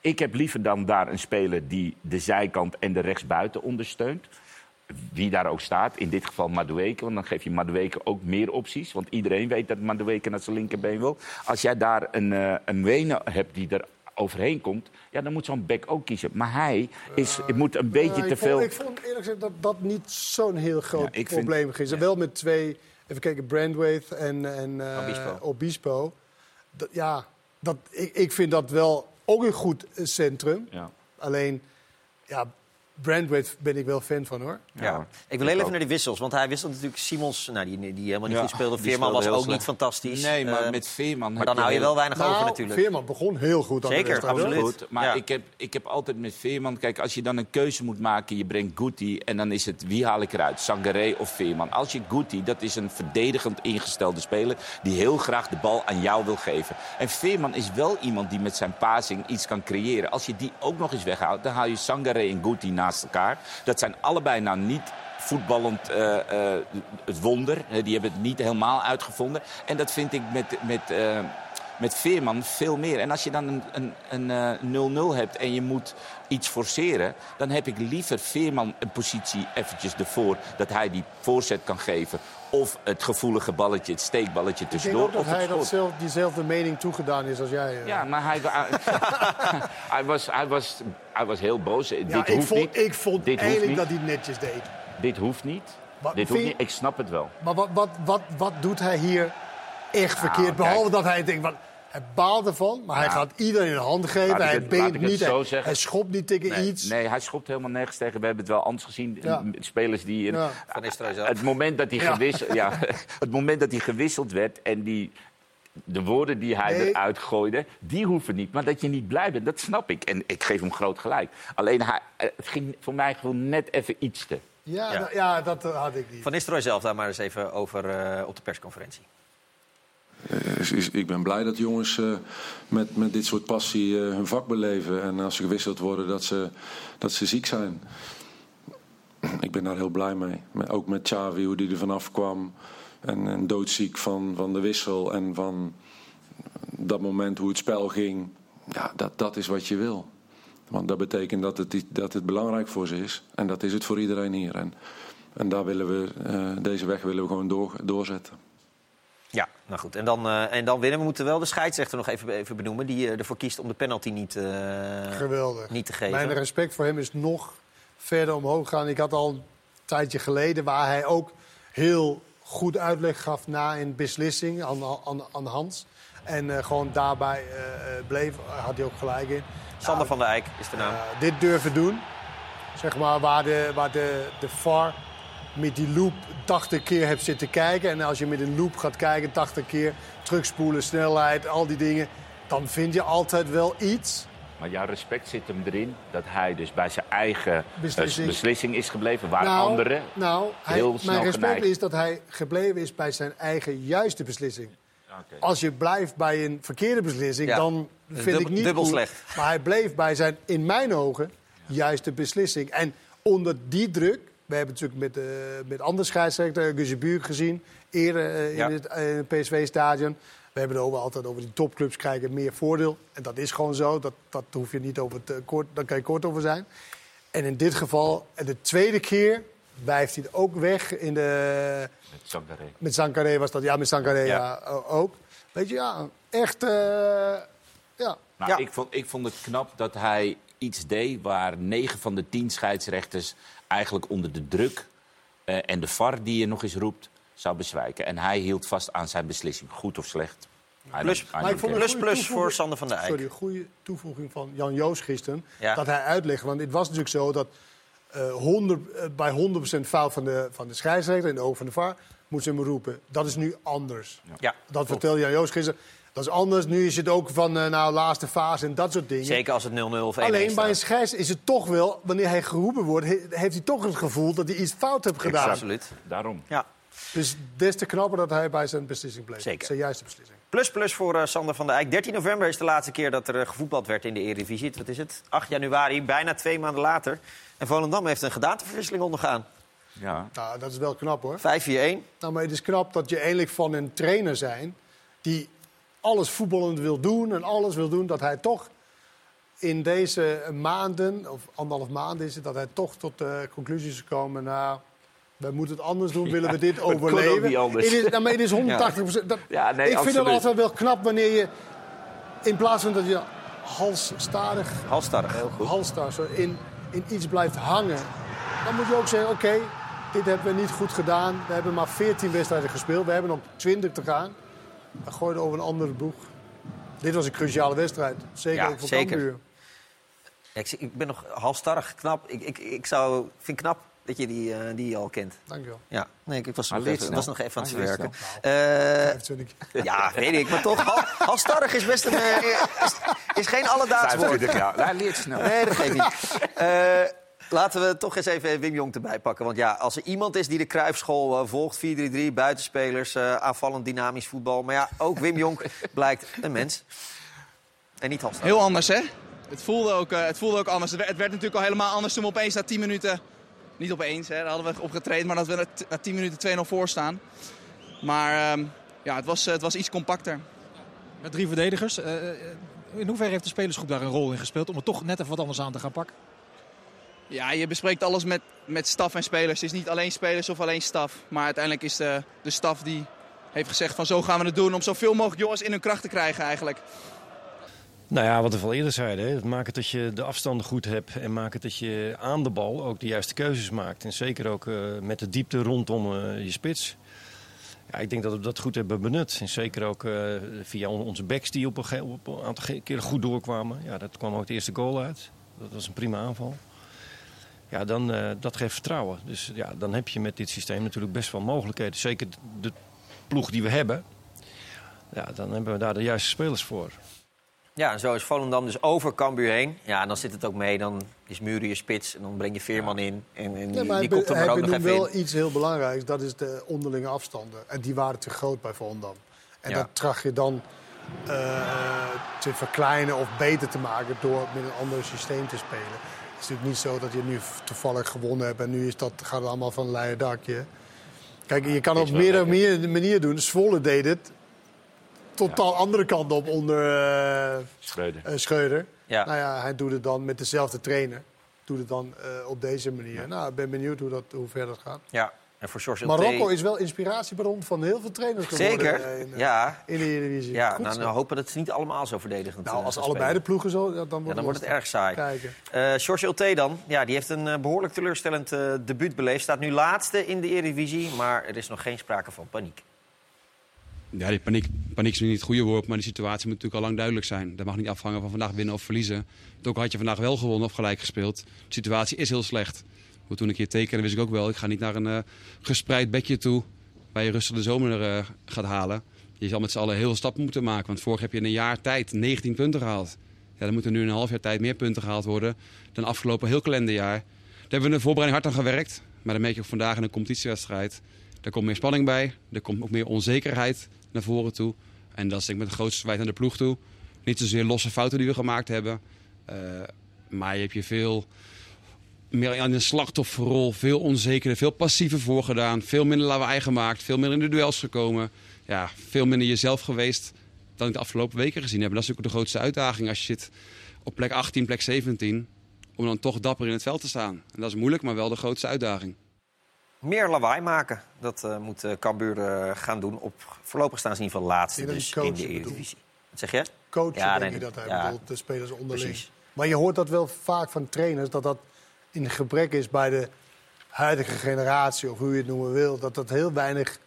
ik heb liever dan daar een speler die de zijkant en de rechtsbuiten ondersteunt. Wie daar ook staat, in dit geval Madueke. Want dan geef je Madueke ook meer opties. Want iedereen weet dat Madueke naar zijn linkerbeen wil. Als jij daar een, eh een Wenen hebt die er overheen komt... Ja, dan moet zo'n bek ook kiezen. Maar hij is, het moet een beetje Ja, te ik veel... Ik vond eerlijk gezegd dat dat niet zo'n heel groot Ja, ik vind- probleem is. Wel met twee, even kijken, Brandwaith en, en eh, Obispo. Obispo. Dat, ja, dat, ik, ik vind dat wel ook een goed eh, centrum. Ja. Alleen, ja, Brandwaith ben ik wel fan van hoor. Ja. Ik wil heel even naar die wissels, want hij wisselt natuurlijk Simons, nou, die, die helemaal niet Ja, goed speelde. Veerman was ook niet fantastisch. Nee, maar Eh, met Veerman... maar dan hou je heel- wel weinig over Nou, natuurlijk. Veerman begon heel goed aan de Zeker, absoluut. Goed, maar Ja. ik, heb, ik heb altijd met Veerman... Kijk, als je dan een keuze moet maken, je brengt Guti... en dan is het, wie haal ik eruit? Sangaré of Veerman? Als je Guti, dat is een verdedigend ingestelde speler... die heel graag de bal aan jou wil geven. En Veerman is wel iemand die met zijn passing iets kan creëren. Als je die ook nog eens weghaalt, dan haal je Sangaré en Guti naast Dat zijn allebei nou niet voetballend eh, eh, het wonder. Eh, die hebben het niet helemaal uitgevonden. En dat vind ik met... met met Veerman veel meer. En als je dan een- een een, eh, 0-0 hebt en je moet iets forceren... dan heb ik liever Veerman een positie eventjes ervoor... dat hij die voorzet kan geven. Of het gevoelige balletje, het steekballetje Ik denk tussendoor. ook dat hij schot. dat zelf, diezelfde mening toegedaan is als jij. eh. Ja, maar hij, hij, was, hij, was, hij was heel boos. Ja, dit ik hoeft vond, niet. ik vond Dit eigenlijk niet. dat hij het netjes deed. Dit hoeft niet. Wat Dit hoeft je- niet. Ik snap het wel. Maar wat, wat, wat, wat doet hij hier echt verkeerd? Behalve dat hij denkt, wat, hij baalt ervan, maar hij Nou, gaat iedereen een hand geven. Hij het niet, zo hij, zeggen. hij schopt niet tegen Nee, iets. nee, hij schopt helemaal nergens tegen. We hebben het wel anders gezien. Ja. Spelers die... Ja. Van. Het moment dat hij, Ja. gewisseld, ja, het moment dat hij gewisseld werd en die, de woorden die hij Nee. eruit gooide, die hoeven niet. Maar dat je niet blij bent, dat snap ik. En ik geef hem groot gelijk. Alleen hij, het ging voor mij gewoon net even iets te. Ja, Ja. ja, dat had ik niet. Van Nistelrooy zelf daar maar eens even over eh, op de persconferentie. Eh, ik ben blij dat jongens eh, met, met dit soort passie eh, hun vak beleven. En als ze gewisseld worden, dat ze, dat ze ziek zijn. Ik ben daar heel blij mee. Ook met Xavi, hoe die er vanaf kwam. En, en doodziek van, van de wissel. En van dat moment hoe het spel ging. Ja, dat, dat is wat je wil. Want dat betekent dat het, dat het belangrijk voor ze is. En dat is het voor iedereen hier. En, en daar willen we, deze weg willen we gewoon door, doorzetten. Ja, nou goed. En dan, eh, en dan winnen. We moeten wel de scheidsrechter nog even, even benoemen. Die eh, ervoor kiest om de penalty niet, eh, Geweldig. niet te geven. Mijn respect voor hem is nog verder omhoog gegaan. Ik had al een tijdje geleden waar hij ook heel goed uitleg gaf na een beslissing aan, aan, aan Hans. En gewoon daarbij bleef, had hij ook gelijk in. Sander van der Eyck is de naam. Dit durven doen. Zeg maar waar de, waar de, de VAR met die loop 80 keer hebt zitten kijken. En als je met een loop gaat kijken, 80 keer terugspoelen, snelheid, al die dingen. Dan vind je altijd wel iets. Maar jouw respect zit hem erin dat hij dus bij zijn eigen eh, Beslissing. beslissing, is gebleven. Waar nou, anderen nou, hij- heel snel mijn respect geneigd- is dat hij gebleven is bij zijn eigen juiste beslissing. Oké. Als je blijft bij een verkeerde beslissing, Ja, dan vind ik niet dubbel goed. slecht. Maar hij bleef bij zijn, in mijn ogen, juiste beslissing. En onder die druk, we hebben natuurlijk met, eh met andere scheidsrechter, Guze Buurk gezien, eerder eh, Ja. in het eh, PSV-stadion. We hebben het over, altijd over die topclubs krijgen meer voordeel. En dat is gewoon zo, dat, dat hoef je niet over te kort, daar kan je kort over zijn. En in dit geval, en de tweede keer, blijft hij ook weg in de... Met Sangaré. Met Sankaré was dat, ja, met Sankaré ja. o- ook. Weet je, ja, echt, eh, ja. Nou, ja. ik, vond, ik vond het knap dat hij iets deed waar negen van de tien scheidsrechters eigenlijk onder de druk eh, en de VAR die je nog eens roept, zou bezwijken. En hij hield vast aan zijn beslissing, goed of slecht. Plus- Maar ik vond Plus, plus voor Sander van der Eyck. Sorry, een goede toevoeging van Jan Joost gisteren. Ja. Dat hij uitlegde, want het was natuurlijk zo dat eh 100, eh, bij 100% fout van de, van de scheidsrechter in de ogen van de VAR moeten ze hem roepen. Dat is nu anders. Ja, Dat vertelde Jan Joost gisteren. Dat is anders. Nu is het ook van eh, nou, laatste fase en dat soort dingen. Zeker als het 0-0 of 1-1 Alleen bij een scheids is het toch wel, wanneer hij geroepen wordt, he- heeft hij toch het gevoel dat hij iets fout heeft gedaan. Absoluut. Daarom. Ja. Dus des te knapper dat hij bij zijn beslissing bleef. Zeker. Zijn juiste beslissing. Plus plus voor eh, Sander van der Eyck. 13 november is de laatste keer dat er eh, gevoetbald werd in de Eredivisie. Wat is het? 8 januari, bijna twee maanden later. En Volendam heeft een gedaanteverwisseling ondergaan. 5-4-1. Ja. Nou, dat is wel knap hoor. Nou, maar het is knap dat je eindelijk van een trainer zijn die alles voetballend wil doen en alles wil doen, dat hij toch in deze maanden, of anderhalf maanden is het, dat hij toch tot de conclusie is gekomen, nou, we moeten het anders doen, willen we dit het kon ook overleven. niet anders. Het is, nou, maar het is 180 dat, Ja, nee, Ik vind het altijd wel knap wanneer je, in plaats van dat je halsstarig, Halstarrig, heel goed. halsstarig zo in, in iets blijft hangen, dan moet je ook zeggen, oké, dit hebben we niet goed gedaan. We hebben maar 14 wedstrijden gespeeld. We hebben nog 20 te gaan. We gooien over een andere boeg. Dit was een cruciale wedstrijd. Zeker Ja, ook voor zeker. Ja, ik, ik ben nog halstarrig, knap. Ik, ik, ik zou, vind het knap dat je die, eh, die al kent. Dankjewel. Ja, nee, ik, was, nog even, was nog even aan het 25 keer. ja, weet ik, maar toch, hal, halstarrig is best een, eh, is, is geen alledaags woord. 25 jaar. Hij leert snel. Nee, dat geeft niet. Laten we toch eens even Wim Jong erbij pakken. Want ja, als er iemand is die de Cruijffschool eh, volgt... 4-3-3, buitenspelers, eh, aanvallend dynamisch voetbal. Maar ja, ook Wim Jong blijkt een mens. En niet halstarrig. Heel anders, hè? Het voelde, ook, eh, het voelde ook anders. Het werd, het werd natuurlijk al helemaal anders toen we opeens na 10 minuten... Niet opeens, hè, daar hadden we op getraind, maar dat we na t- na 10 minuten 2-0 voor staan. Maar ehm, ja, het was, het was iets compacter. Met drie verdedigers. In hoeverre heeft de spelersgroep daar een rol in gespeeld om er toch net even wat anders aan te gaan pakken? Ja, je bespreekt alles met, met staf en spelers. Het is niet alleen spelers of alleen staf. Maar uiteindelijk is de, de staf die heeft gezegd van zo gaan we het doen... om zoveel mogelijk jongens in hun kracht te krijgen eigenlijk. Nou ja, wat we al eerder zeiden. Hè. Maak het dat je de afstanden goed hebt. En maak het dat je aan de bal ook de juiste keuzes maakt. En zeker ook eh, met de diepte rondom eh, je spits. Ja, ik denk dat we dat goed hebben benut. En zeker ook eh, via on- onze backs die op een, aantal keren goed doorkwamen. Ja, dat kwam ook de eerste goal uit. Dat was een prima aanval. Ja, dan, eh, dat geeft vertrouwen. Dus ja, dan heb je met dit systeem natuurlijk best wel mogelijkheden. Zeker de ploeg die we hebben. Ja, dan hebben we daar de juiste spelers voor. Ja, en zo is Volendam dus over Cambuur heen. Ja, en dan zit het ook mee. Dan is Muren je spits en dan breng je Veerman in. En, en die, Ja, maar die komt er ook nog even wel in. iets heel belangrijks. Dat is de onderlinge afstanden. En die waren te groot bij Volendam. En Ja. dat tracht je dan eh, te verkleinen of beter te maken door met een ander systeem te spelen. Het is natuurlijk niet zo dat je nu toevallig gewonnen hebt en nu is dat, gaat het allemaal van een leien dakje. Kijk, je kan het op meerdere manier- manieren doen. Zwolle deed het totaal andere kant op onder eh, Schreuder. eh, Schreuder. Ja. Nou ja, hij doet het dan met dezelfde trainer. Doet het dan eh, op deze manier. Nou, ik ben benieuwd hoe, dat, hoe ver dat gaat. Ja, en voor George Ulte- Marokko is wel inspiratiebron van heel veel trainers geworden. Zeker, in, eh, ja. in de Eredivisie. Ja, Goed nou, nou hopen dat ze niet allemaal zo verdedigend Nou, eh, als allebei spelen. de ploegen zo, dan wordt, Ja, dan wordt het erg saai. Kijken. Eh George Ulte dan, ja, die heeft een eh, behoorlijk teleurstellend eh debuut beleefd. Staat nu laatste in de Eredivisie, maar er is nog geen sprake van paniek. Ja, die paniek, paniek is nu niet het goede woord, maar die situatie moet natuurlijk al lang duidelijk zijn. Dat mag niet afhangen van vandaag winnen of verliezen. Ook al had je vandaag wel gewonnen of gelijk gespeeld. De situatie is heel slecht. Toen ik hier tekende wist ik ook wel, ik ga niet naar een eh, gespreid bedje toe... waar je rustig de zomer eh, gaat halen. Je zal met z'n allen heel veel stappen moeten maken. Want vorig heb je in een jaar tijd 19 punten gehaald. Ja, dan moeten nu in een half jaar tijd meer punten gehaald worden... dan afgelopen heel kalenderjaar. Daar hebben we in de voorbereiding hard aan gewerkt. Maar dan merk je ook vandaag in een competitiewedstrijd... daar komt meer spanning bij. Er komt ook meer onzekerheid naar voren toe. En dat is denk ik met de grootste verwijt naar de ploeg toe. Niet zozeer losse fouten die we gemaakt hebben... Eh, maar je hebt je veel meer aan een slachtofferrol, veel onzekerder, veel passiever voorgedaan. Veel minder lawaai gemaakt, veel minder in de duels gekomen. Ja, veel minder jezelf geweest dan ik de afgelopen weken gezien heb. En dat is natuurlijk de grootste uitdaging als je zit op plek 18, plek 17... om dan toch dapper in het veld te staan. En dat is moeilijk, maar wel de grootste uitdaging. Meer lawaai maken, dat uh, moet uh, Cambuur uh, gaan doen. Op, voorlopig staan ze in ieder geval laatste dus in de Eredivisie. Wat zeg je? Coachen, ja, denk nee, ik dat hij ja, bedoelt, de spelers onderling. Precies. Maar je hoort dat wel vaak van trainers, dat dat in gebrek is bij de huidige generatie, of hoe je het noemen wil, dat dat heel weinig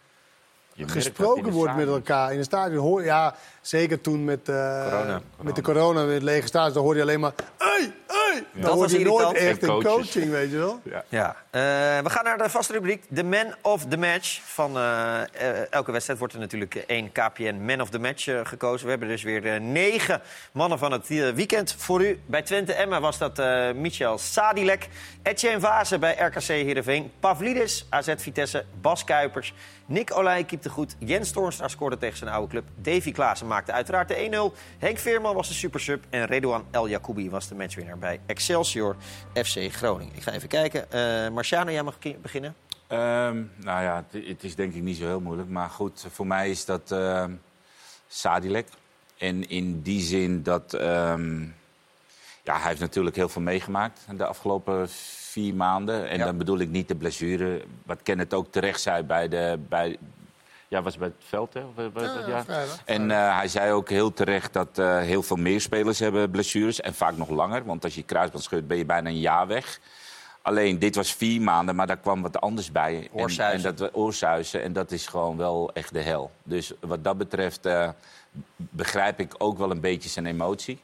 gesproken wordt met elkaar in het stadion. Hoor, ja, zeker toen met, uh, corona. met de corona, met het lege stadion, dan hoorde je alleen maar... Hey, hey! Ja. Dan hoor je nooit echt in coaching, weet je wel. Ja. ja. Uh, we gaan naar de vaste rubriek, de man of the match. Van uh, elke wedstrijd wordt er natuurlijk één KPN man of the match gekozen. We hebben dus weer negen mannen van het weekend voor u. Bij Twente Emma was dat Michel Sadilek. Etienne Vase bij RKC Heerenveen. Pavlidis, AZ Vitesse. Bas Kuipers. Nick Olij keepte goed. Jens Toornstra scoorde tegen zijn oude club. Davy Klaassen maakte uiteraard de 1-0. Henk Veerman was de supersub. En Redouan El Jacoubi was de matchwinner bij Excelsior FC Groningen. Ik ga even kijken. Uh, Marciano, jij mag beginnen. Um, nou ja, het, het, is denk ik niet zo heel moeilijk. Maar goed, voor mij is dat uh, Sadilek. En in die zin dat... Um, ja, hij heeft natuurlijk heel veel meegemaakt de afgelopen vier maanden. En dan bedoel ik niet de blessure. Wat Kenneth ook terecht zei bij de... Bij, ja, was bij het veld, hè? Ja, ja. En uh, hij zei ook heel terecht dat uh, heel veel meer spelers hebben blessures. En vaak nog langer. Want als je kruisband scheurt, ben je bijna een jaar weg. Alleen, dit was vier maanden, maar daar kwam wat anders bij. Oorsuizen. En, en dat, oorsuizen. En dat is gewoon wel echt de hel. Dus wat dat betreft uh, begrijp ik ook wel een beetje zijn emotie.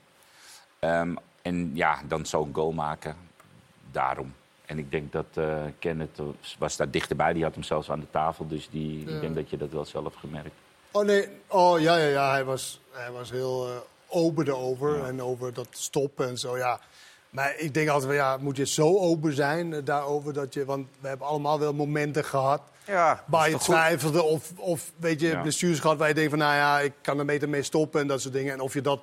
Um, en ja, dan zo'n goal maken. Daarom. En ik denk dat uh, Kenneth was daar dichterbij. Die had hem zelfs aan de tafel. Dus die, ja. ik denk dat je dat wel zelf gemerkt. Oh nee, oh ja, ja, ja. Hij was, hij was heel uh, open erover. Ja. En over dat stoppen en zo, ja. Maar ik denk altijd, ja, moet je zo open zijn uh, daarover dat je... Want we hebben allemaal wel momenten gehad ja, waar je twijfelde of, of weet je, ja. blessures gehad waar je denkt van... nou ja, ik kan er beter mee stoppen en dat soort dingen. En of je dat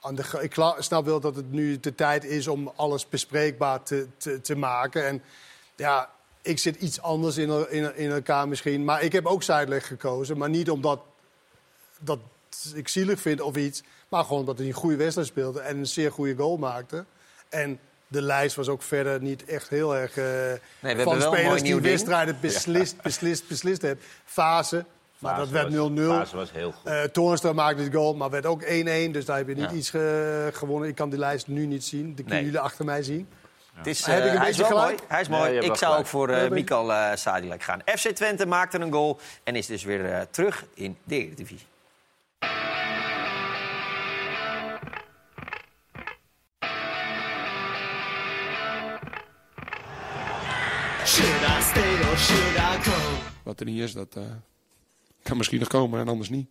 aan de, ik snap wel dat het nu de tijd is om alles bespreekbaar te, te, te maken. En ja, ik zit iets anders in, in, in elkaar misschien. Maar ik heb ook Zuidleg gekozen. Maar niet omdat dat ik zielig vind of iets. Maar gewoon omdat hij een goede wedstrijd speelde en een zeer goede goal maakte. En de lijst was ook verder niet echt heel erg uh, nee, van spelers die wedstrijden beslist, beslist, beslist hebben. Fase, maar dat werd 0-0. was heel goed. Uh, Toornstra maakte het goal, maar werd ook 1-1. Dus daar heb je niet ja. iets ge gewonnen. Ik kan die lijst nu niet zien. Die kunnen nee. jullie achter mij zien. Ja. Het is, uh, heb ik een hij, beetje is mooi. hij is mooi. Ja, ik zou gelijk. ook voor uh, Mikal uh, Sadilek gaan. FC Twente maakte een goal en is dus weer uh, terug in de Eredivisie. Wat er niet is, dat uh, kan misschien nog komen en anders niet.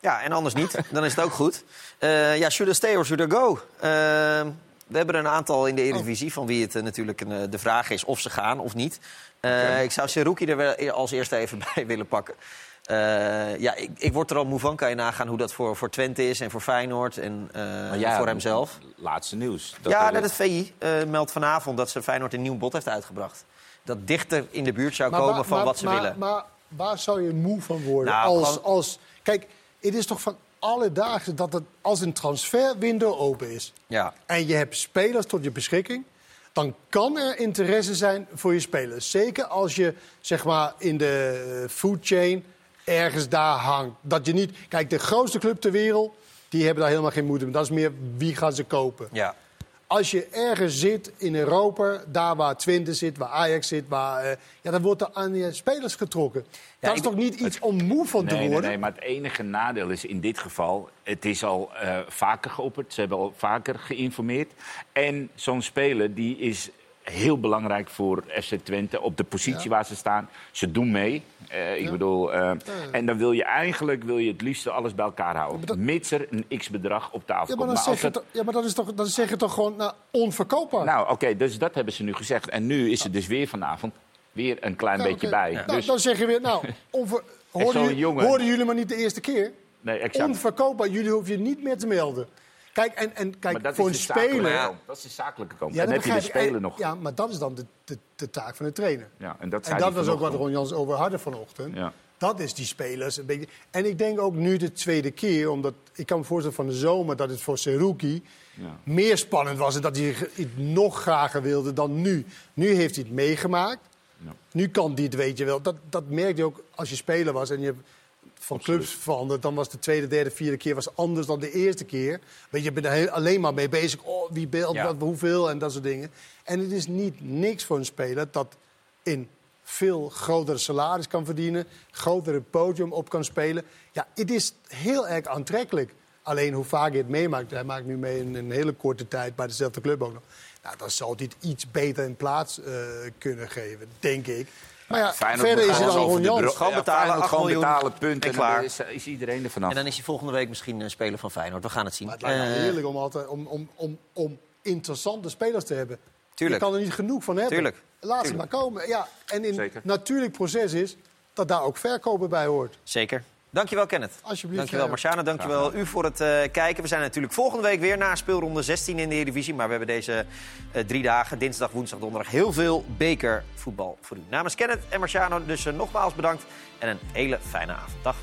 Ja, en anders niet. Dan is het ook goed. Uh, ja, should I stay or should I go? Uh, we hebben er een aantal in de Eredivisie... Oh. van wie het uh, natuurlijk een, de vraag is of ze gaan of niet. Okay. Ik zou Seruki er wel als eerste even bij willen pakken. ja, ik, ik, word er al moe van. Kan je nagaan hoe dat voor, voor Twente is en voor Feyenoord en ja, voor hemzelf. Laatste nieuws. Dat ja, dat het VI meldt vanavond dat ze Feyenoord een nieuw bod heeft uitgebracht dat dichter in de buurt zou maar, komen maar, van maar, wat ze willen. Waar zou je moe van worden? Nou, als, gewoon... als, kijk, het is toch van alle dagen dat het als een transferwindow open is. Ja. En je hebt spelers tot je beschikking. Dan kan er interesse zijn voor je spelers. Zeker als je zeg maar, in de food chain ergens daar hangt. Dat je niet. Kijk, de grootste club ter wereld. Die hebben daar helemaal geen moeite mee. Dat is meer wie gaan ze kopen. Ja als je ergens zit in Europa, daar waar Twente zit, waar Ajax zit, waar, uh, ja, dan wordt er aan je spelers getrokken. Ja, dat is toch niet iets om moe van te worden? Nee, nee, maar het enige nadeel is in dit geval, het is al uh, vaker geopperd, ze hebben al vaker geïnformeerd. En zo'n speler die is heel belangrijk voor FC Twente. Op de positie waar ze staan. Ze doen mee. Eh, ik bedoel, eh, En dan wil je eigenlijk wil je het liefst alles bij elkaar houden. Mits er een x-bedrag op tafel Ja, maar, komt. dan Maar toch, ja, maar dat is toch, dan zeg je toch gewoon nou, onverkoopbaar. Nou, oké, dus dat hebben ze nu gezegd. En nu is het dus weer vanavond weer een klein Ja, beetje bij. Nou, Dus, Dan zeg je weer, nou, onver, hoorden, jullie, jongen- hoorden jullie maar niet de eerste keer? nee, exact. Onverkoopbaar, jullie hoeven je niet meer te melden. Kijk, en, en kijk, voor een speler... Dat is de zakelijke kant. Ja, en dan heb je de speler nog. Ja, maar dat is dan de, de, de taak van de trainer. Ja, en dat, En dat was ook wat. Ron Jans over hadden vanochtend. Ja. Dat is die spelers een beetje. En ik denk ook nu de tweede keer, omdat ik kan me voorstellen van de zomer dat het voor Seruki Ja. meer spannend was en dat hij het nog grager wilde dan nu. Nu heeft hij het meegemaakt. Nu kan hij het, weet je wel. Dat, dat merk je ook als je speler was en je van clubs veranderd. Dan was de tweede, derde, vierde keer was anders dan de eerste keer. Weet je, je bent er alleen maar mee bezig. Oh, wie beeld, Ja. hoeveel en dat soort dingen. En het is niet niks voor een speler dat in veel grotere salaris kan verdienen, grotere podium op kan spelen. Ja, het is heel erg aantrekkelijk. Alleen hoe vaak je het meemaakt, hij maakt nu mee in een hele korte tijd bij dezelfde club ook nog. Nou, dan zal hij het iets beter in plaats eh, kunnen geven, denk ik. Maar ja, Feyenoord verder is het gewoon Ron de Jans. bro- ja, gewoon betalen, punt. En En klaar. dan is, is iedereen er vanaf. En dan is hij volgende week misschien een speler van Feyenoord. We gaan het zien. Het lijkt me Eh, heerlijk om, altijd, om, om, om, om interessante spelers te hebben. Tuurlijk. Je kan er niet genoeg van hebben. Tuurlijk. Laat ze maar komen. Ja, en in Zeker. natuurlijk proces is dat daar ook verkopen bij hoort. Zeker. Dankjewel, Kenneth. Alsjeblieft. Dankjewel, Marciano. Dankjewel u voor het eh, kijken. We zijn natuurlijk volgende week weer na speelronde 16 in de Eredivisie. Maar we hebben deze eh, drie dagen, dinsdag, woensdag, donderdag, heel veel bekervoetbal voor u. Namens Kenneth en Marciano dus eh, nogmaals bedankt. En een hele fijne avond. Dag.